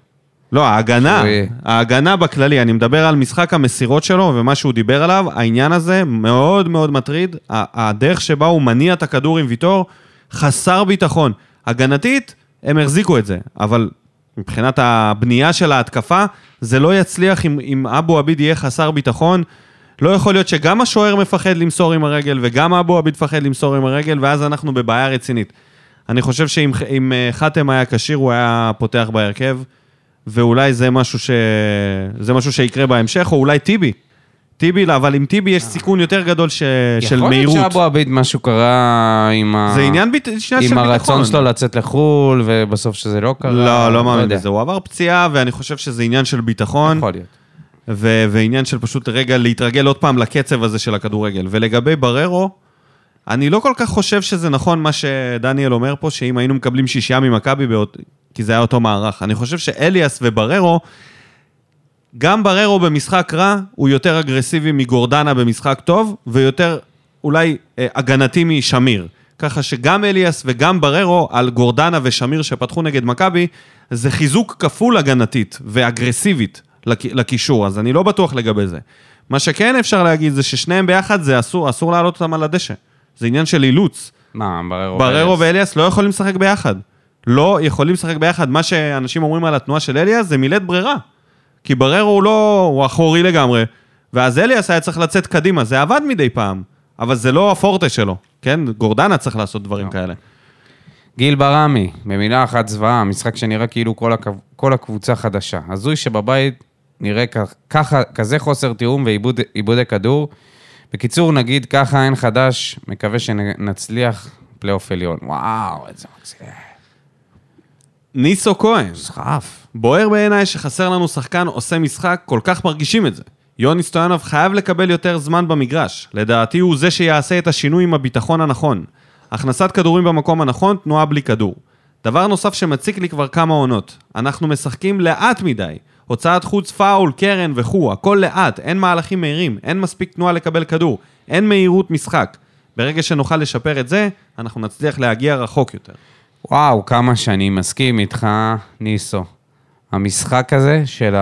לא, ההגנה, ההגנה בכללי, אני מדבר על משחק המסירות שלו ומה שהוא דיבר עליו, העניין הזה מאוד מאוד מטריד. הדרך שבה הוא מניע את הכדור עם ויטור, חסר ביטחון. הגנתית, הם החזיקו את זה, אבל מבחינת הבנייה של ההתקפה, זה לא יצליח אם, אם אבו עביד יהיה חסר ביטחון. לא יכול להיות שגם השוער מפחד למסור עם הרגל וגם אבו עביד מפחד למסור עם הרגל, ואז אנחנו בבעיה רצינית. אני חושב שאם אם, אה, חתם היה כשיר, הוא היה פותח בהרכב. ואולי זה משהו, ש... זה משהו שיקרה בהמשך, או אולי טיבי. טיבי, אבל עם טיבי יש סיכון יותר גדול ש... של יכול מהירות. להיות שאבו עביד משהו קרה עם ה... זה עניין ביט... של עם ביטחון. הרצון שלו לצאת לחו"ל, ובסוף שזה לא קרה. לא, לא מאמין יודע. בזה. הוא עבר פציעה, ואני חושב שזה עניין של ביטחון, יכול להיות. ו... ועניין של פשוט רגע להתרגל עוד פעם לקצב הזה של הכדורגל. ולגבי בררו, אני לא כל כך חושב שזה נכון מה שדניאל אומר פה, שאם היינו מקבלים שישייה ממכבי, באות... כי זה היה אותו מערך. אני חושב שאליאס ובררו, גם בררו במשחק רע, הוא יותר אגרסיבי מגורדנה במשחק טוב, ויותר אולי אה, הגנתי משמיר. ככה שגם אליאס וגם בררו על גורדנה ושמיר שפתחו נגד מכבי, זה חיזוק כפול הגנתית ואגרסיבית לקישור, אז אני לא בטוח לגבי זה. מה שכן אפשר להגיד זה ששניהם ביחד זה אסור, אסור להעלות אותם על הדשא. זה עניין של אילוץ. מה, בררו בררו ואליאס? ואליאס לא יכולים לשחק ביחד. לא יכולים לשחק ביחד. מה שאנשים אומרים על התנועה של אליאס זה מילאת ברירה. כי בררו הוא לא... הוא אחורי לגמרי, ואז אליאס היה צריך לצאת קדימה. זה עבד מדי פעם, אבל זה לא הפורטה שלו, כן? גורדנה צריך לעשות דברים כאלה. גיל ברמי, במילה אחת זוועה, משחק שנראה כאילו כל, הקו, כל הקבוצה חדשה. הזוי שבבית נראה כ- ככה, כזה חוסר תיאום ועיבודי כדור. בקיצור, נגיד ככה אין חדש, מקווה שנצליח פלייאוף עליון. וואו, איזה מקסים. ניסו כהן, סחף. בוער בעיניי שחסר לנו שחקן עושה משחק, כל כך מרגישים את זה. יוני סטויאנוב חייב לקבל יותר זמן במגרש. לדעתי הוא זה שיעשה את השינוי עם הביטחון הנכון. הכנסת כדורים במקום הנכון, תנועה בלי כדור. דבר נוסף שמציק לי כבר כמה עונות, אנחנו משחקים לאט מדי. הוצאת חוץ פאול, קרן וכו', הכל לאט, אין מהלכים מהירים, אין מספיק תנועה לקבל כדור, אין מהירות משחק. ברגע שנוכל לשפר את זה, אנחנו נצליח להגיע רחוק יותר. וואו, כמה שאני מסכים איתך, ניסו. המשחק הזה של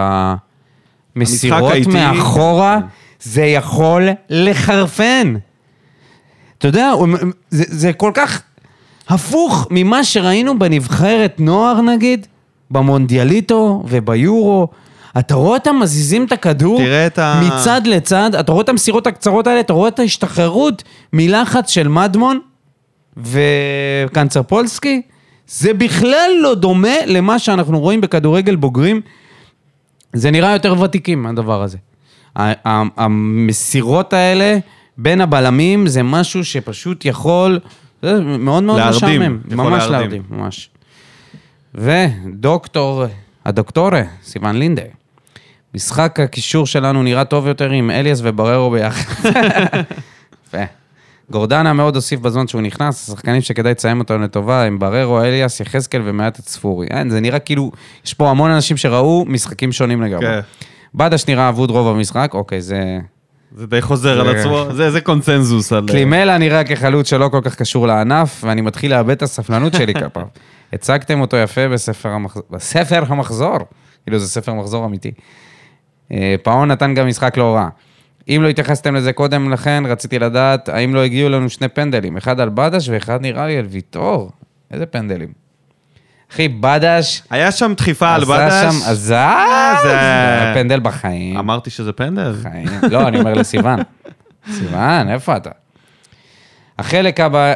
המסירות האיטי. מאחורה, זה יכול לחרפן. אתה יודע, זה, זה כל כך הפוך ממה שראינו בנבחרת נוער נגיד, במונדיאליטו וביורו. אתה רואה אותם מזיזים את הכדור את ה- מצד לצד, אתה רואה את המסירות הקצרות האלה, אתה רואה את ההשתחררות מלחץ של מדמון וקנצרפולסקי, זה בכלל לא דומה למה שאנחנו רואים בכדורגל בוגרים. זה נראה יותר ותיקים, הדבר הזה. המסירות האלה בין הבלמים זה משהו שפשוט יכול, זה מאוד מאוד להרדים, משעמם. ממש. להרדים, ממש. ודוקטור, הדוקטורה, סיון לינדה. משחק הקישור שלנו נראה טוב יותר עם אליאס ובררו ביחד. [laughs] יפה. גורדנה מאוד הוסיף בזמן שהוא נכנס, השחקנים שכדאי לציין אותם לטובה הם בררו, אליאס, יחזקאל ומעט הצפורי. אין, זה נראה כאילו, יש פה המון אנשים שראו משחקים שונים לגמרי. כן. בדש נראה אבוד רוב המשחק, אוקיי, זה... זה די חוזר על עצמו, זה, זה קונצנזוס על... קלימלה נראה כחלוץ שלא כל כך קשור לענף, ואני מתחיל לאבד את הספלנות שלי כלפיו. [laughs] הצגתם אותו יפה בספר המחזור, בספר המחזור, כאילו זה ספר מחזור אמיתי. אה, פאון נתן גם משחק לא רע. אם לא התייחסתם לזה קודם לכן, רציתי לדעת האם לא הגיעו לנו שני פנדלים, אחד על בדש ואחד נראה לי על ויטור. איזה פנדלים? אחי, בדש היה שם דחיפה על עשה בדש. שם, עזב, זה- זה פנדל בחיים. אמרתי שזה פנדל. בחיים. לא, אני אומר לסיוון. [laughs] סיוון, איפה אתה? החלק הבא...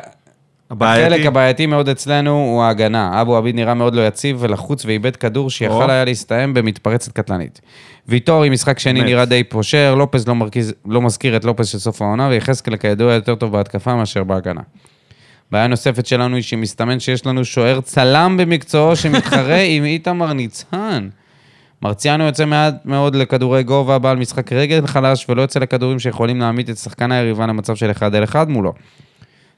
הבעייתי? החלק הבעייתי מאוד אצלנו הוא ההגנה. אבו עביד נראה מאוד לא יציב ולחוץ ואיבד כדור שיכול או. היה להסתיים במתפרצת קטלנית. ויטור עם משחק שני באמת. נראה די פושר, לופז לא, מרכיז, לא מזכיר את לופז של סוף העונה, ויחזקאל כידוע יותר טוב בהתקפה מאשר בהגנה. בעיה נוספת שלנו היא שמסתמן שיש לנו שוער צלם במקצועו שמתחרה עם איתמר ניצן. מרציאנו יוצא מעט מאוד לכדורי גובה, בעל משחק רגל חלש ולא יוצא לכדורים שיכולים להעמיד את שחקן היריבה למצב של אחד על אחד מולו.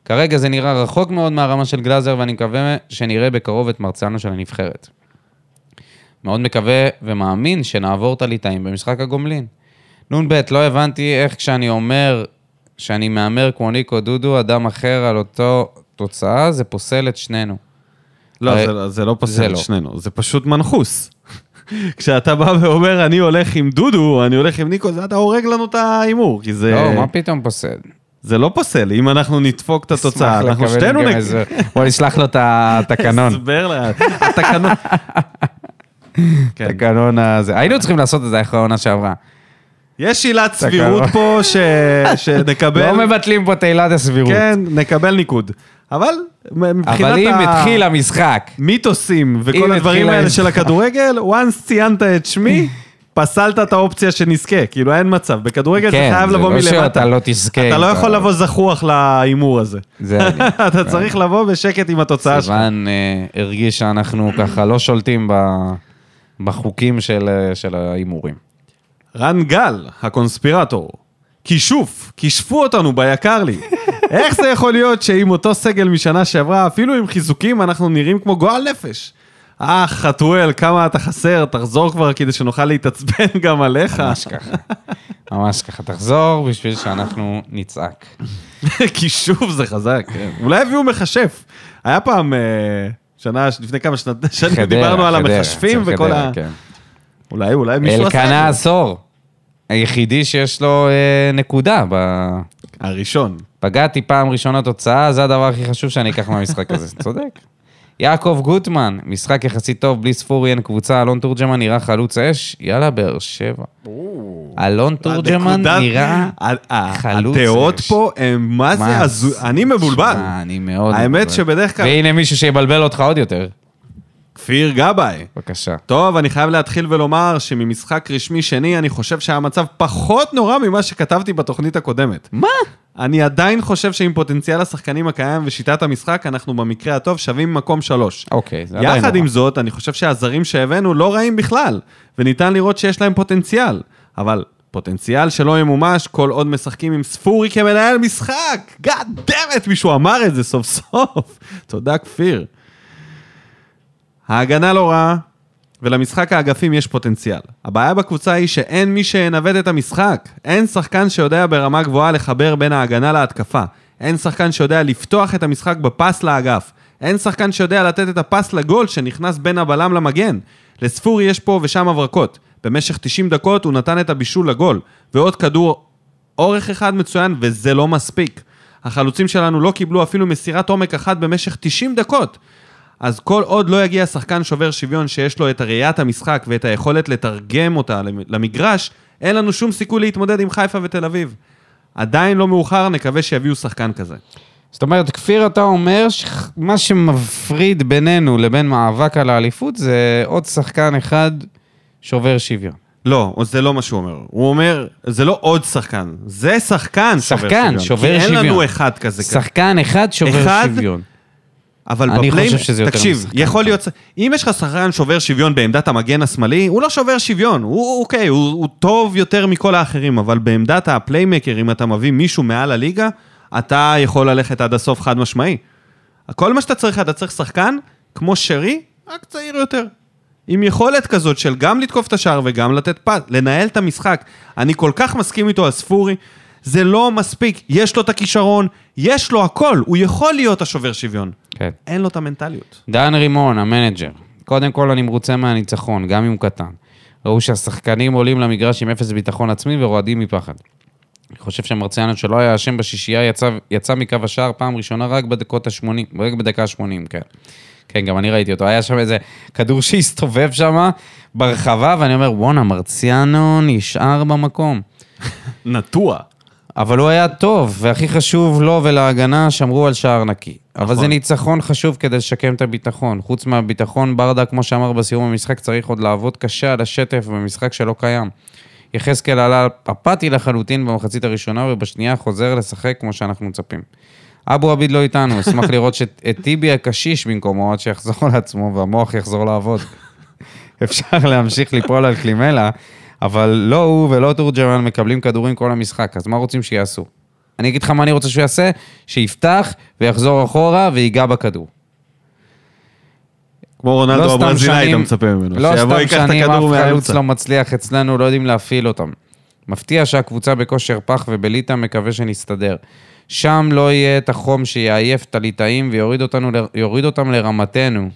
כרגע זה נראה רחוק מאוד מהרמה של גלאזר, ואני מקווה שנראה בקרוב את מרציאנו של הנבחרת. מאוד מקווה ומאמין שנעבור את הליטאים במשחק הגומלין. נ"ב, לא הבנתי איך כשאני אומר שאני מהמר כמו ניקו דודו, אדם אחר על אותו תוצאה, זה פוסל את שנינו. לא, הרי- זה, זה לא זה פוסל את לא. שנינו, זה פשוט מנחוס. [laughs] כשאתה בא ואומר, אני הולך עם דודו, אני הולך עם ניקו, זה אתה הורג לנו את ההימור, כי זה, לא, מה פתאום פוסל? זה לא פוסל. אם אנחנו נדפוק את התוצאה, אנחנו שתינו נק... איזה- [laughs] בוא נשלח לו את התקנון. הסבר לה, התקנון. תקנון הזה. היינו צריכים לעשות את זה אחרי העונה שעברה. יש עילת סבירות פה ש... [laughs] שנקבל... לא מבטלים פה את עילת הסבירות. כן, נקבל ניקוד. אבל מבחינת אבל אם התחיל המשחק, המיתוסים אם וכל הדברים האלה של המשחק. הכדורגל, [laughs] once ציינת את שמי, פסלת את האופציה שנזכה. כאילו, אין מצב. בכדורגל זה כן, חייב זה לבוא לא מלמטה. שאתה לא תזכה. אתה לא יכול לבוא זחוח להימור הזה. זה אני. [laughs] אתה צריך לבוא בשקט עם התוצאה שלך. סיוון אה, הרגיש שאנחנו ככה לא שולטים ב- בחוקים של אה, של ההימורים. רן גל, הקונספירטור. כישוף, כישפו אותנו ביקר לי. [laughs] איך זה יכול להיות שעם אותו סגל משנה שעברה, אפילו עם חיזוקים, אנחנו נראים כמו גועל נפש? אה, חתואל, כמה אתה חסר, תחזור כבר כדי שנוכל להתעצבן גם עליך. ממש ככה. ממש ככה. תחזור בשביל שאנחנו נצעק. [laughs] כישוף זה חזק, כן. אולי הביאו מכשף. היה פעם, אה, שנה, לפני כמה שנים דיברנו על המכשפים וכל ה... כן. אולי, אולי מישהו עשה אלקנה. עשור. היחידי שיש לו אה, נקודה. ב- הראשון. פגעתי פעם ראשונה תוצאה, זה הדבר הכי חשוב שאני אקח מהמשחק הזה. [laughs] צודק. יעקב גוטמן, משחק יחסית טוב, בלי ספורי אין קבוצה, אלון תורג'מן נראה חלוץ אש, יאללה, באר שבע. אלון תורג'מן נראה חלוץ הדעות אש. פה הם, מה זה? אני מבולבל. אני מאוד... האמת מבולבל. שבדרך כלל- והנה מישהו שיבלבל אותך עוד יותר. כפיר גבאי. בבקשה. טוב, אני חייב להתחיל ולומר שממשחק רשמי שני, אני חושב שהמצב פחות נורא ממה שכתבתי בתוכנית הקודמת. מה? אני עדיין חושב שעם פוטנציאל השחקנים הקיים ושיטת המשחק, אנחנו במקרה הטוב שווים מקום שלוש. אוקיי, זה עדיין יחד נורא. עם זאת, אני חושב שהזרים שהבאנו לא רעים בכלל, וניתן לראות שיש להם פוטנציאל. אבל פוטנציאל שלא ימומש כל עוד משחקים עם ספורי כמנהל משחק. God damn it, מישהו אמר את זה סוף סוף. [laughs] תודה, כפיר. ההגנה לא רעה, ולמשחק האגפים יש פוטנציאל. הבעיה בקבוצה היא שאין מי שינווט את המשחק. אין שחקן שיודע ברמה גבוהה לחבר בין ההגנה להתקפה. אין שחקן שיודע לפתוח את המשחק בפס לאגף. אין שחקן שיודע לתת את הפס לגול שנכנס בין הבלם למגן. לספורי יש פה ושם הברקות. במשך 90 דקות הוא נתן את הבישול לגול, ועוד כדור אורך אחד מצוין, וזה לא מספיק. החלוצים שלנו לא קיבלו אפילו מסירת עומק אחת במשך 90 דקות. אז כל עוד לא יגיע שחקן שובר שוויון שיש לו את ראיית המשחק ואת היכולת לתרגם אותה למגרש, אין לנו שום סיכוי להתמודד עם חיפה ותל אביב. עדיין לא מאוחר, נקווה שיביאו שחקן כזה. זאת אומרת, כפיר, אתה אומר שמה שמפריד בינינו לבין מאבק על האליפות זה עוד שחקן אחד שובר שוויון. לא, זה לא מה שהוא אומר. הוא אומר, זה לא עוד שחקן, זה שחקן שובר שחקן שוויון. שובר כי אין שוויון. לנו אחד כזה. שחקן אחד שובר אחד? שוויון. אבל אני בפליימ... חושב שזה יותר תקשיב, משחקן יכול אחד. להיות... אם יש לך שחקן שובר שוויון בעמדת המגן השמאלי, הוא לא שובר שוויון. הוא אוקיי, הוא, הוא טוב יותר מכל האחרים, אבל בעמדת הפליימקר, אם אתה מביא מישהו מעל הליגה, אתה יכול ללכת עד הסוף חד משמעי. כל מה שאתה צריך, אתה צריך שחקן כמו שרי, רק צעיר יותר. עם יכולת כזאת של גם לתקוף את השער וגם לתת פס, לנהל את המשחק. אני כל כך מסכים איתו על ספורי, זה לא מספיק. יש לו את הכישרון, יש לו הכל, הוא יכול להיות השובר שוויון. כן. אין לו את המנטליות. דן רימון, המנג'ר. קודם כל, אני מרוצה מהניצחון, גם אם הוא קטן. ראו שהשחקנים עולים למגרש עם אפס ביטחון עצמי ורועדים מפחד. אני חושב שמרציאנו שלא היה אשם בשישייה, יצא, יצא מקו השער פעם ראשונה רק בדקות ה-80, רק בדקה ה-80, כן. כן, גם אני ראיתי אותו. היה שם איזה כדור שהסתובב שם ברחבה, ואני אומר, בואנה, מרציאנו נשאר במקום. [laughs] נטוע. אבל הוא היה טוב, והכי חשוב לו ולהגנה, שמרו על שער נקי. אבל נכון. זה ניצחון חשוב כדי לשקם את הביטחון. חוץ מהביטחון, ברדה, כמו שאמר בסיום המשחק, צריך עוד לעבוד קשה על השטף במשחק שלא קיים. יחזקאל עלה אפאתי לחלוטין במחצית הראשונה, ובשנייה חוזר לשחק כמו שאנחנו מצפים. אבו עביד לא איתנו, [laughs] אשמח לראות שאת את טיבי הקשיש במקומו, עד שיחזור לעצמו והמוח יחזור לעבוד. [laughs] אפשר להמשיך ליפול על קלימלה, אבל לא הוא ולא תורג'מן מקבלים כדורים כל המשחק, אז מה רוצים שיעשו? אני אגיד לך מה אני רוצה שהוא יעשה, שיפתח ויחזור אחורה ויגע בכדור. כמו רונלדו לא סתם הברזילאי, אתה שנים- מצפה ממנו. לא שיבוא, סתם ייקח את שנים הכדור אף חלוץ מהאמצע. לא מצליח אצלנו, לא יודעים להפעיל אותם. מפתיע שהקבוצה בכושר פח ובליטא מקווה שנסתדר. שם לא יהיה את החום שיעייף את הליטאים ויוריד אותנו, אותם לרמתנו.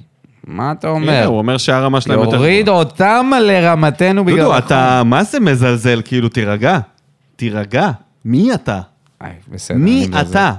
מה אתה הנה, אומר? הוא אומר שהרמה שלהם יותר יוריד. אותם לרמתנו בגלל... דודו. אתה מה זה מזלזל? כאילו, תירגע. תירגע. מי אתה? איי, בסדר. מי. אתה?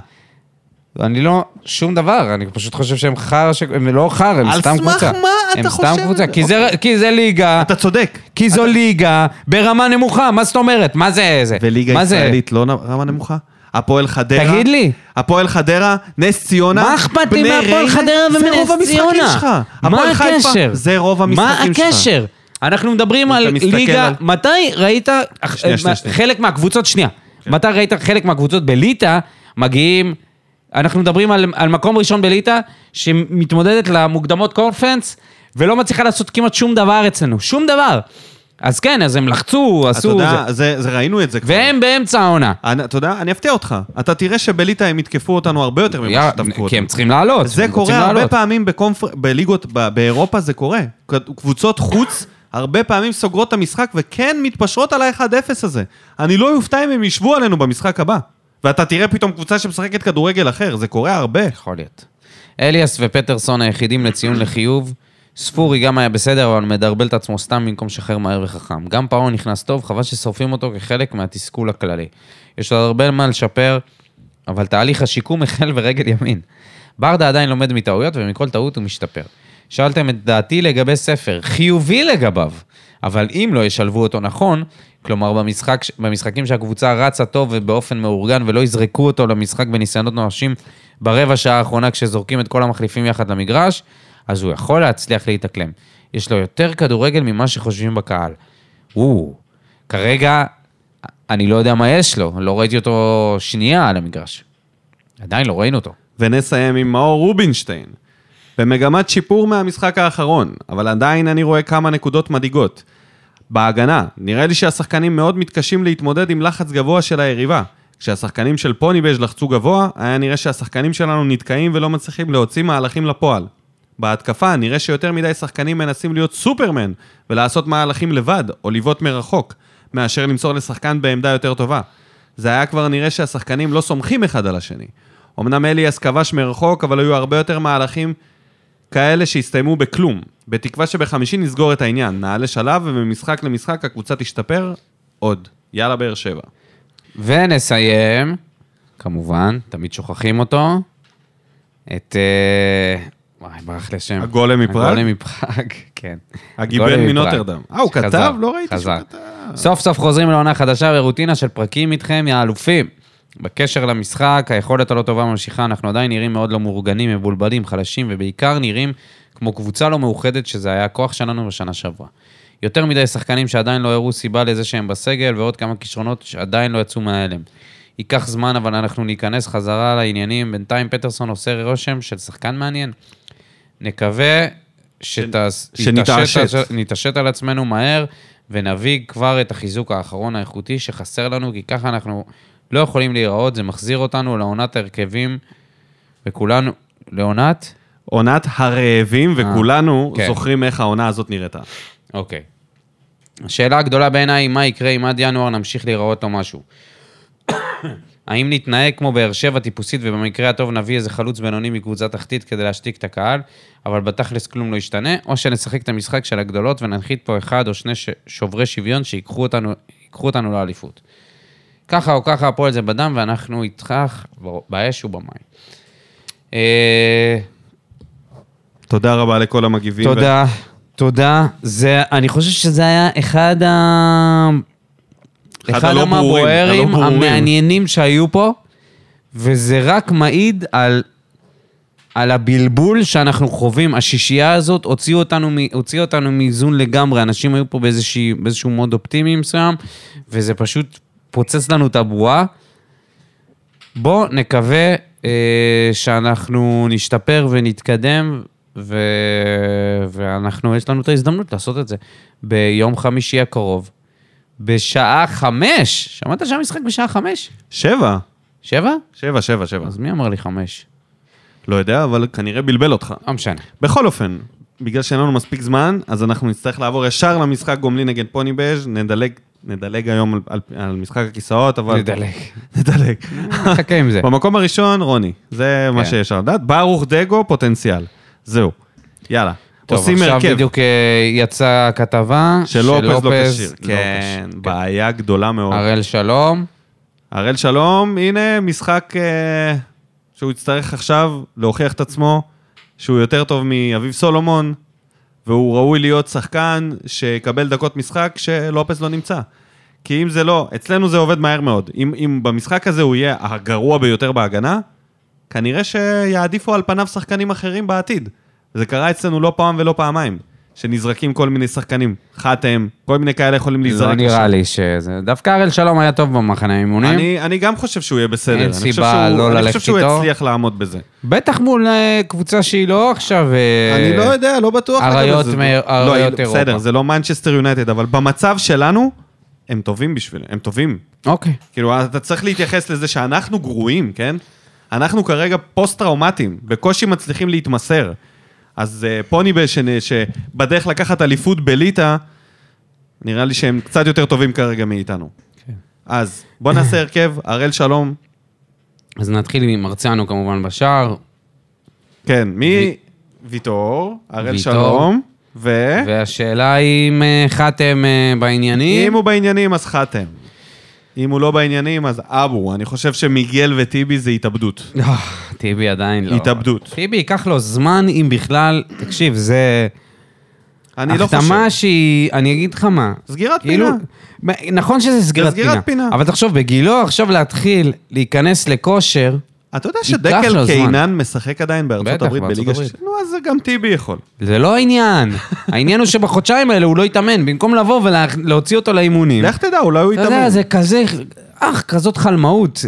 אני לא, שום דבר, אני פשוט חושב שהם חרא, ש... הם לא חרא, הם על סתם סמך קבוצה. מה אתה הם חושב סתם את קבוצה? כי זה, כי זה ליגה, אתה צודק. כי זו ליגה ברמה נמוכה, מה זאת אומרת? מה זה זה? וליגה מה זה? ישראלית לא רמה נמוכה? הפועל חדרה. תגיד לי. הפועל חדרה, נס ציונה. מה אכפת לי מהפועל חדרה זה ומנס רוב המשחקים ציונה? שלך. מה הקשר? זה רוב מה המשחקים שלך. הקשר? אנחנו מדברים על ליגה, על- מתי ראית, שנייה, שנייה, מה- שנייה. חלק מהקבוצות, שנייה, מתי ראית חלק מהקבוצות בליטא מגיעים, אנחנו מדברים על, על מקום ראשון בליטא, שמתמודדת למוקדמות קונפרנס, ולא מצליחה לעשות כמעט שום דבר אצלנו, שום דבר. אז כן, אז הם לחצו, אתה עשו, יודע, זה. זה- זה ראינו את זה כבר. והם באמצע העונה. אתה יודע, אני אפתיע אותך. אתה תראה שבליטא הם יתקפו אותנו הרבה יותר ממה שתקפו כי אותנו. הם צריכים לעלות. זה קורה הרבה לעלות. פעמים בקונפר... בליגות, ב- באירופה זה קורה. קבוצות חוץ הרבה פעמים סוגרות את המשחק וכן מתפשרות על ה-1-0 הזה. אני לא אופתע אם הם ישבו עלינו במשחק הבא. ואתה תראה פתאום קבוצה שמשחקת כדורגל אחר, זה קורה הרבה. יכול להיות. אליאס ופטרסון היחידים לציון לחיוב. ספורי גם היה בסדר, אבל מדרבל את עצמו סתם במקום לשחרר מהר וחכם. גם פאון נכנס טוב, חבל ששורפים אותו כחלק מהתסכול הכללי. יש לו הרבה מה לשפר, אבל תהליך השיקום החל ברגל ימין. ברדה עדיין לומד מטעויות, ומכל טעות הוא משתפר. שאלתם את דעתי לגבי ספר, חיובי לגביו, אבל אם לא ישלבו אותו נכון, כלומר במשחק, במשחקים שהקבוצה רצה טוב ובאופן מאורגן ולא יזרקו אותו למשחק בניסיונות נואשים ברבע שעה האחרונה כשזורקים את כל המחליפים יחד למגרש, אז הוא יכול להצליח להתאקלם. יש לו יותר כדורגל ממה שחושבים בקהל. הוא, כרגע, אני לא יודע מה יש לו, לא ראיתי אותו שנייה על המגרש. עדיין לא ראינו אותו. ונסיים עם מאור רובינשטיין. במגמת שיפור מהמשחק האחרון, אבל עדיין אני רואה כמה נקודות מדאיגות. בהגנה, נראה לי שהשחקנים מאוד מתקשים להתמודד עם לחץ גבוה של היריבה. כשהשחקנים של פוניבז' לחצו גבוה, היה נראה שהשחקנים שלנו נתקעים ולא מצליחים להוציא מהלכים לפועל. בהתקפה, נראה שיותר מדי שחקנים מנסים להיות סופרמן ולעשות מהלכים לבד, או לבעוט מרחוק, מאשר למסור לשחקן בעמדה יותר טובה. זה היה כבר נראה שהשחקנים לא סומכים אחד על השני. אמנם אליאס כבש מרחוק, אבל היו הרבה יותר מהלכים כאלה שהסתיימו בכלום. בתקווה שבחמישי נסגור את העניין, נעלה שלב וממשחק למשחק הקבוצה תשתפר עוד. יאללה באר שבע. ונסיים, כמובן, תמיד שוכחים אותו, את... אה, וואי, ברח לי השם. הגולם מפראג? הגולם מפראג, [laughs] כן. הגיבל. מנוטרדם. אה, הוא כתב? לא ראיתי שהוא. כתב. סוף סוף חוזרים לעונה חדשה ורוטינה של פרקים איתכם, יא אלופים. בקשר למשחק, היכולת הלא טובה ממשיכה, אנחנו עדיין נראים מאוד לא מאורגנים, מבולבלים, חלשים, ובעיקר נראים כמו קבוצה לא מאוחדת, שזה היה הכוח שלנו בשנה שעברה. יותר מדי שחקנים שעדיין לא הראו סיבה לזה שהם בסגל, ועוד כמה כישרונות שעדיין לא יצאו מההלם. ייקח זמן, אבל אנחנו ניכנס חזרה לעניינים. בינתיים פטרסון עושה רושם של שחקן מעניין. נקווה שנתעשת. על עצמנו מהר, ונביא כבר את החיזוק האחרון האיכותי שחסר לנו, כי ככה אנחנו לא יכולים להיראות, זה מחזיר אותנו לעונת ההרכבים, וכולנו... לעונת? עונת הרעבים, וכולנו כן. זוכרים איך העונה הזאת נראתה. אוקיי. השאלה הגדולה בעיניי היא מה יקרה אם עד ינואר נמשיך להיראות לו משהו. האם נתנהג כמו באר שבע טיפוסית ובמקרה הטוב נביא איזה חלוץ בינוני מקבוצה תחתית כדי להשתיק את הקהל, אבל בתכלס כלום לא ישתנה, או שנשחק את המשחק של הגדולות וננחית פה אחד או שני ש... שוברי שוויון שיקחו אותנו, אותנו לאליפות. ככה או ככה הפועל זה בדם ואנחנו איתך באש ובמים. אה, תודה רבה לכל המגיבים. תודה, תודה. זה, אני חושב שזה היה אחד ה... אחד הלא ברורים, הלא ברורים. המעניינים שהיו פה, וזה רק מעיד על על הבלבול שאנחנו חווים. השישייה הזאת הוציאו אותנו, הוציאו אותנו מאיזון לגמרי. אנשים היו פה באיזושהי, באיזשהו מוד אופטימי מסוים, וזה פשוט פוצץ לנו את הבועה. בואו נקווה אה, שאנחנו נשתפר ונתקדם, ו... ואנחנו, יש לנו את ההזדמנות לעשות את זה ביום חמישי הקרוב, בשעה חמש. שמעת שהמשחק בשעה חמש? שבע. שבע? שבע, שבע, שבע. אז מי אמר לי חמש? לא יודע, אבל כנראה בלבל אותך. לא משנה. בכל אופן, בגלל שאין לנו מספיק זמן, אז אנחנו נצטרך לעבור ישר למשחק גומלין נגד פוני בז', נדלג, נדלג היום על, על, על משחק הכיסאות, אבל... נדלג. [laughs] נדלג. [laughs] נחכה עם זה. במקום הראשון, רוני. זה מה כן. שיש לנו לדעת. ברוך דגו, פוטנציאל. זהו. יאללה. טוב, עושים עכשיו הרכב. בדיוק אה, יצאה כתבה שלופז לא כשיר. לא כן, כשיר. בעיה גדולה מאוד. הראל שלום. הראל שלום, הנה משחק אה, שהוא יצטרך עכשיו להוכיח את עצמו שהוא יותר טוב מאביב סולומון, והוא ראוי להיות שחקן שיקבל דקות משחק שלופס לא נמצא. כי אם זה לא, אצלנו זה עובד מהר מאוד. אם, אם במשחק הזה הוא יהיה הגרוע ביותר בהגנה, כנראה שיעדיפו על פניו שחקנים אחרים בעתיד. זה קרה אצלנו לא פעם ולא פעמיים, שנזרקים כל מיני שחקנים, חתם, כל מיני כאלה יכולים להיזרק. לא נראה לי שזה... דווקא הראל שלום היה טוב במחנה האימונים. אני, אני גם חושב שהוא יהיה בסדר. אין אני חושב סיבה לא אני ללכת חושב שהוא איתו. יצליח לעמוד בזה. בטח מול אה, קבוצה שהיא לא עכשיו... אה, אני לא יודע, לא בטוח. אריות לא, אירופה. בסדר, זה לא מנצ'סטר יונייטד, אבל במצב שלנו, הם טובים בשביל... הם טובים. אוקיי. כאילו, אתה צריך להתייחס לזה שאנחנו גרועים, כן? אנחנו כרגע פוסט-טראומטיים, בקושי מצליחים להתמסר. אז אה, פנבז'יס, שבדרך לקחת אליפות בליטא, נראה לי שהם קצת יותר טובים כרגע מאיתנו. כן. אז בוא נעשה הרכב, הראל שלום. אז נתחיל עם מרציאנו כמובן בשער, כן, מי? ויטור, הראל. שלום, ו... והשאלה היא אם אה, חתם אה, בעניינים. אם הוא בעניינים, אז חתם. אם הוא לא בעניינים, אז אבו. אני חושב שמיגל וטיבי זה התאבדות. אה, טיבי עדיין לא. התאבדות. טיבי ייקח לו זמן, אם בכלל, תקשיב, זה... אני לא חושב. החתמה שהיא, אני אגיד לך מה. סגירת כאילו, פינה. נכון שזה סגירת סגירת פינה. פינה. אבל תחשוב, בגילו עכשיו להתחיל להיכנס לכושר, אתה יודע שדקל. קיינן משחק עדיין בארצות הברית בליגה. ש... נו, אז זה גם טיבי יכול. זה לא העניין. [laughs] העניין הוא שבחודשיים האלה הוא לא יתאמן, במקום לבוא ולהוציא אותו לאימונים. לך תדע, אולי הוא אתה יודע, יתאמן. זה כזה, אך, כזאת חלמאות.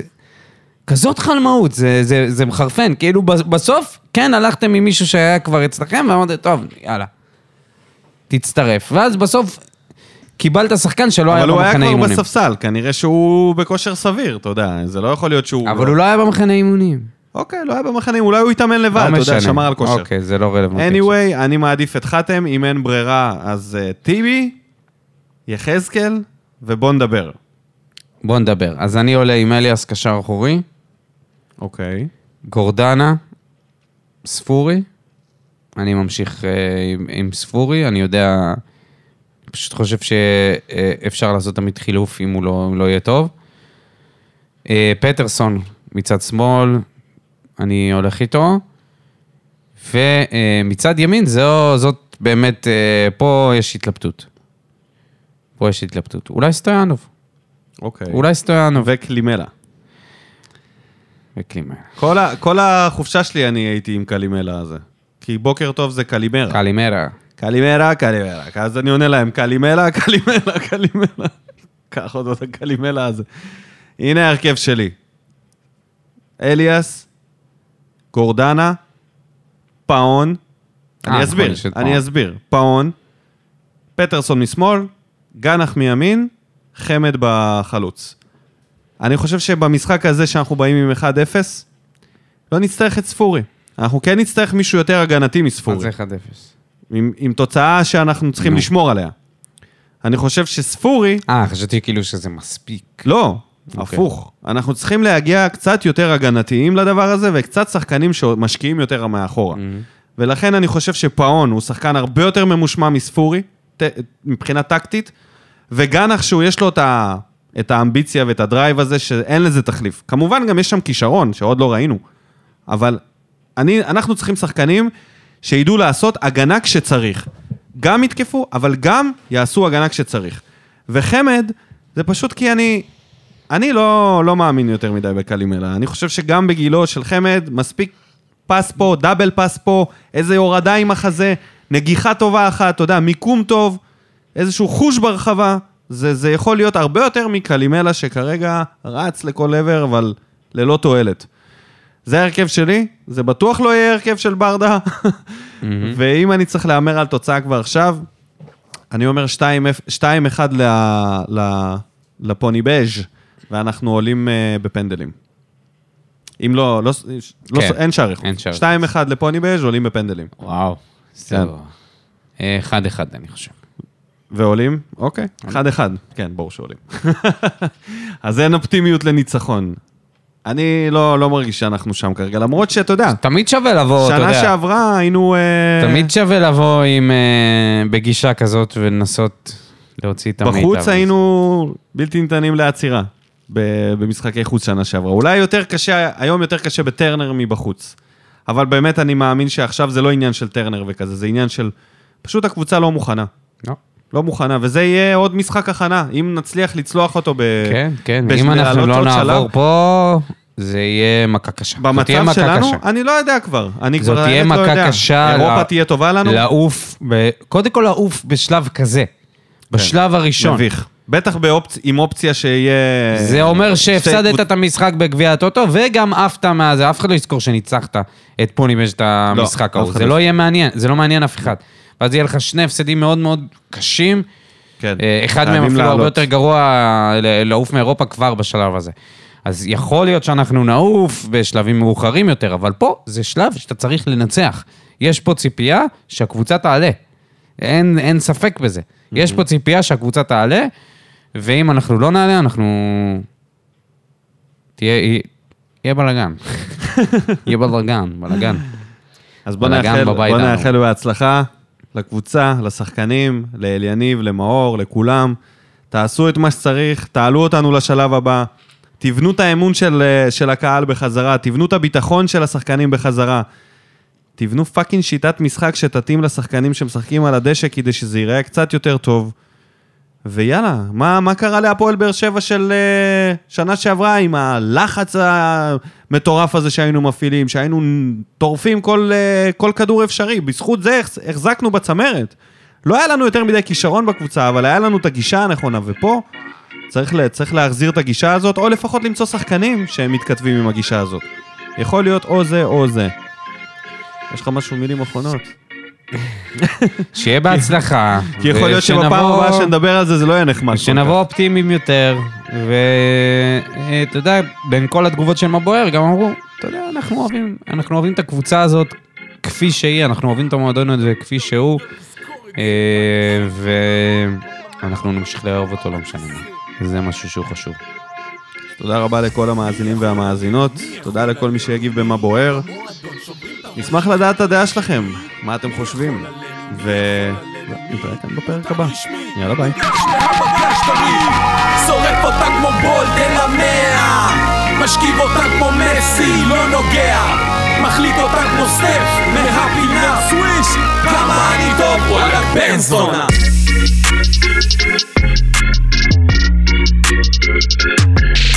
כזאת חלמאות, זה, זה, זה מחרפן. כאילו, בסוף, כן, הלכתם עם מישהו שהיה כבר אצלכם, ואמרתם, טוב, יאללה, תצטרף. ואז בסוף קיבלת שחקן שלא היה אבל הוא היה במחנה כבר אימונים. בספסל, כנראה שהוא בכושר סביר, אתה יודע, זה לא יכול להיות שהוא... אבל הוא לא היה במחנה אימונים. אוקיי, לא היה במחנה, אולי הוא התאמן לבד, לא אתה יודע. שמר על כושר. אוקיי, זה לא רלוונטי. anyway, אני מעדיף את חתם, אם אין ברירה, אז uh, טיבי, יחזקאל, ובוא נדבר. בוא נדבר. אז אני עולה עם אליאס קשר אחורי, אוקיי. גורדנה, ספורי. אני ממשיך אה, עם, עם ספורי, אני יודע, פשוט חושב שאפשר לעשות תמיד חילוף אם הוא לא, אם לא יהיה טוב. אה, פטרסון מצד שמאל, אני הולך איתו. ומצד ימין, זו, זאת באמת, אה, פה יש התלבטות. פה יש התלבטות. אולי סטויאנוב. אוקיי. אולי סטויאנוב. וקלימלה. וקלימלה. כל, ה, כל החופשה שלי אני הייתי עם קלימלה הזה. כי בוקר טוב זה καλημέρα. καλημέρα. καλημέρα, καλημέρα. אז אני עונה להם, קלימלה, קלימלה, קלימלה. קח אותו את הקלימלה הזה. הנה ההרכב שלי. אליאס, גורדנה, פאון. אה, אני נכון, אסביר, אני. אסביר. פאון, פטרסון משמאל, גנח מימין, חמד בחלוץ. אני חושב שבמשחק הזה שאנחנו באים עם 1-0, לא נצטרך את ספורי. אנחנו כן נצטרך מישהו יותר הגנתי אז מספורי. זה 1-0. עם, עם תוצאה שאנחנו צריכים נו. לשמור עליה. אני חושב שספורי, אה, חשבתי כאילו שזה מספיק. לא, אוקיי. הפוך. אנחנו צריכים להגיע קצת יותר הגנתיים לדבר הזה, וקצת שחקנים שמשקיעים יותר מאחורה. ולכן אני חושב שפאון הוא שחקן הרבה יותר ממושמע מספורי, ת, מבחינה טקטית, וגנח שהוא יש לו את, ה, את האמביציה ואת הדרייב הזה, שאין לזה תחליף. כמובן גם יש שם כישרון, שעוד לא ראינו, אבל אני, אנחנו צריכים שחקנים שידעו לעשות הגנה כשצריך. גם יתקפו, אבל גם יעשו הגנה כשצריך. וחמד, זה פשוט כי אני... אני לא, לא מאמין יותר מדי בקלימלה. אני חושב שגם בגילו של חמד, מספיק פס פה, דאבל פס פה, איזה הורדה עם החזה, נגיחה טובה אחת, אתה יודע, מיקום טוב, איזשהו חוש ברחבה. זה, זה יכול להיות הרבה יותר מקלימלה שכרגע רץ לכל עבר, אבל ללא תועלת. זה ההרכב שלי, זה בטוח לא יהיה הרכב של ברדה. ואם אני צריך להמר על תוצאה כבר עכשיו, אני אומר 2-1 ל- ל- לפוני בז', ואנחנו עולים אה, בפנדלים. אם לא, לא, לא כן, אין שער איכות. אין שער 2-1 לפוני בז' עולים בפנדלים. וואו. אה, אחד אחד, אני חושב. ועולים? אוקיי, 1-1. כן, ברור שעולים. [laughs] אז אין אופטימיות לניצחון. אני לא, לא מרגיש שאנחנו שם כרגע, למרות שאתה יודע, תמיד שווה לבוא, אתה שנה יודע. שעברה היינו... אה, תמיד שווה לבוא עם... אה, בגישה כזאת ולנסות להוציא את המיטב. בחוץ היינו בלתי ניתנים לעצירה ב- במשחקי חוץ שנה שעברה. אולי יותר קשה, היום יותר קשה בטרנר מבחוץ. אבל באמת אני מאמין שעכשיו זה לא עניין של טרנר וכזה, זה עניין של... פשוט הקבוצה לא מוכנה. לא. לא מוכנה, וזה יהיה עוד משחק הכנה, אם נצליח לצלוח אותו ב... כן, כן. בש- אם אנחנו לא. נעבור פה, זה יהיה מכה קשה. זאת תהיה במצב מכה שלנו, קשה. אני לא יודע כבר. אני זאת כבר תהיה האמת לא מכה יודע. קשה אירופה ל- תהיה טובה לנו? לעוף, ב- קודם כל לעוף בשלב כזה. בשלב הראשון. מביך. בטח באופצ... עם אופציה שיהיה... זה אומר שתי שהפסדת קבוצ- את המשחק בגביע הטוטו, וגם עפת מהזה, אף אחד לא יזכור שניצחת את פוניבז' את המשחק לא, אף ההוא. זה לא לא יהיה מעניין, זה לא מעניין אף אחד. ואז יהיה לך שני הפסדים מאוד מאוד קשים, כן. אה, אחד מהם אפילו הרבה. יותר גרוע לעוף מאירופה כבר בשלב הזה. אז יכול להיות שאנחנו נעוף בשלבים מאוחרים יותר, אבל פה זה שלב שאתה צריך לנצח. יש פה ציפייה שהקבוצה תעלה. אין, אין ספק בזה. יש פה ציפייה שהקבוצה תעלה, ואם אנחנו לא נעלה, אנחנו... תהיה... יהיה בלאגן. [laughs] יהיה בלאגן, בלאגן. אז בוא נאחל, בוא. נאחל בהצלחה לקבוצה, לשחקנים, לאליניב, למאור, לכולם. תעשו את מה שצריך, תעלו אותנו לשלב הבא, תבנו את האמון של, אה, של הקהל בחזרה, תבנו את הביטחון של השחקנים בחזרה. תבנו fucking שיטת משחק שתתאים לשחקנים שמשחקים על הדשא כדי שזה ייראה קצת יותר טוב. ויאללה, מה, מה קרה להפועל באר שבע של אה, שנה שעברה עם הלחץ המטורף הזה שהיינו מפעילים, שהיינו טורפים כל, אה, כל כדור אפשרי, בזכות זה החז- החזקנו בצמרת. לא היה לנו יותר מדי כישרון בקבוצה, אבל היה לנו את הגישה הנכונה, ופה צריך, לה, צריך להחזיר את הגישה הזאת, או לפחות למצוא שחקנים שהם מתכתבים עם הגישה הזאת. יכול להיות או זה או זה. יש לך משהו, מילים אחרונות? שיהיה בהצלחה. כי יכול להיות שבפעם הבאה שנדבר על זה, זה לא יהיה נחמד. שנבוא אופטימיים יותר, ואתה יודע, בין כל התגובות של מה בוער, גם אמרו, אתה יודע, אנחנו אוהבים, אנחנו אוהבים את הקבוצה הזאת כפי שהיא, אנחנו אוהבים את המועדון הזה כפי שהוא, אה, ואנחנו נמשיך לאהוב אותו, לא משנה מה. זה משהו שהוא חשוב. תודה רבה לכל המאזינים והמאזינות, תודה לכל מי שיגיב במה בוער. נשמח לדעת את הדעה שלכם, מה אתם חושבים, ו... נתראה כאן בפרק הבא. יאללה ביי. שורף אותה כמו בולד אל המאה, משכיב אותה כמו מסי, לא נוגע, מחליט אותה כמו סטף, מהפינה סוויש, כמה אני טוב, וואלה בן זונה.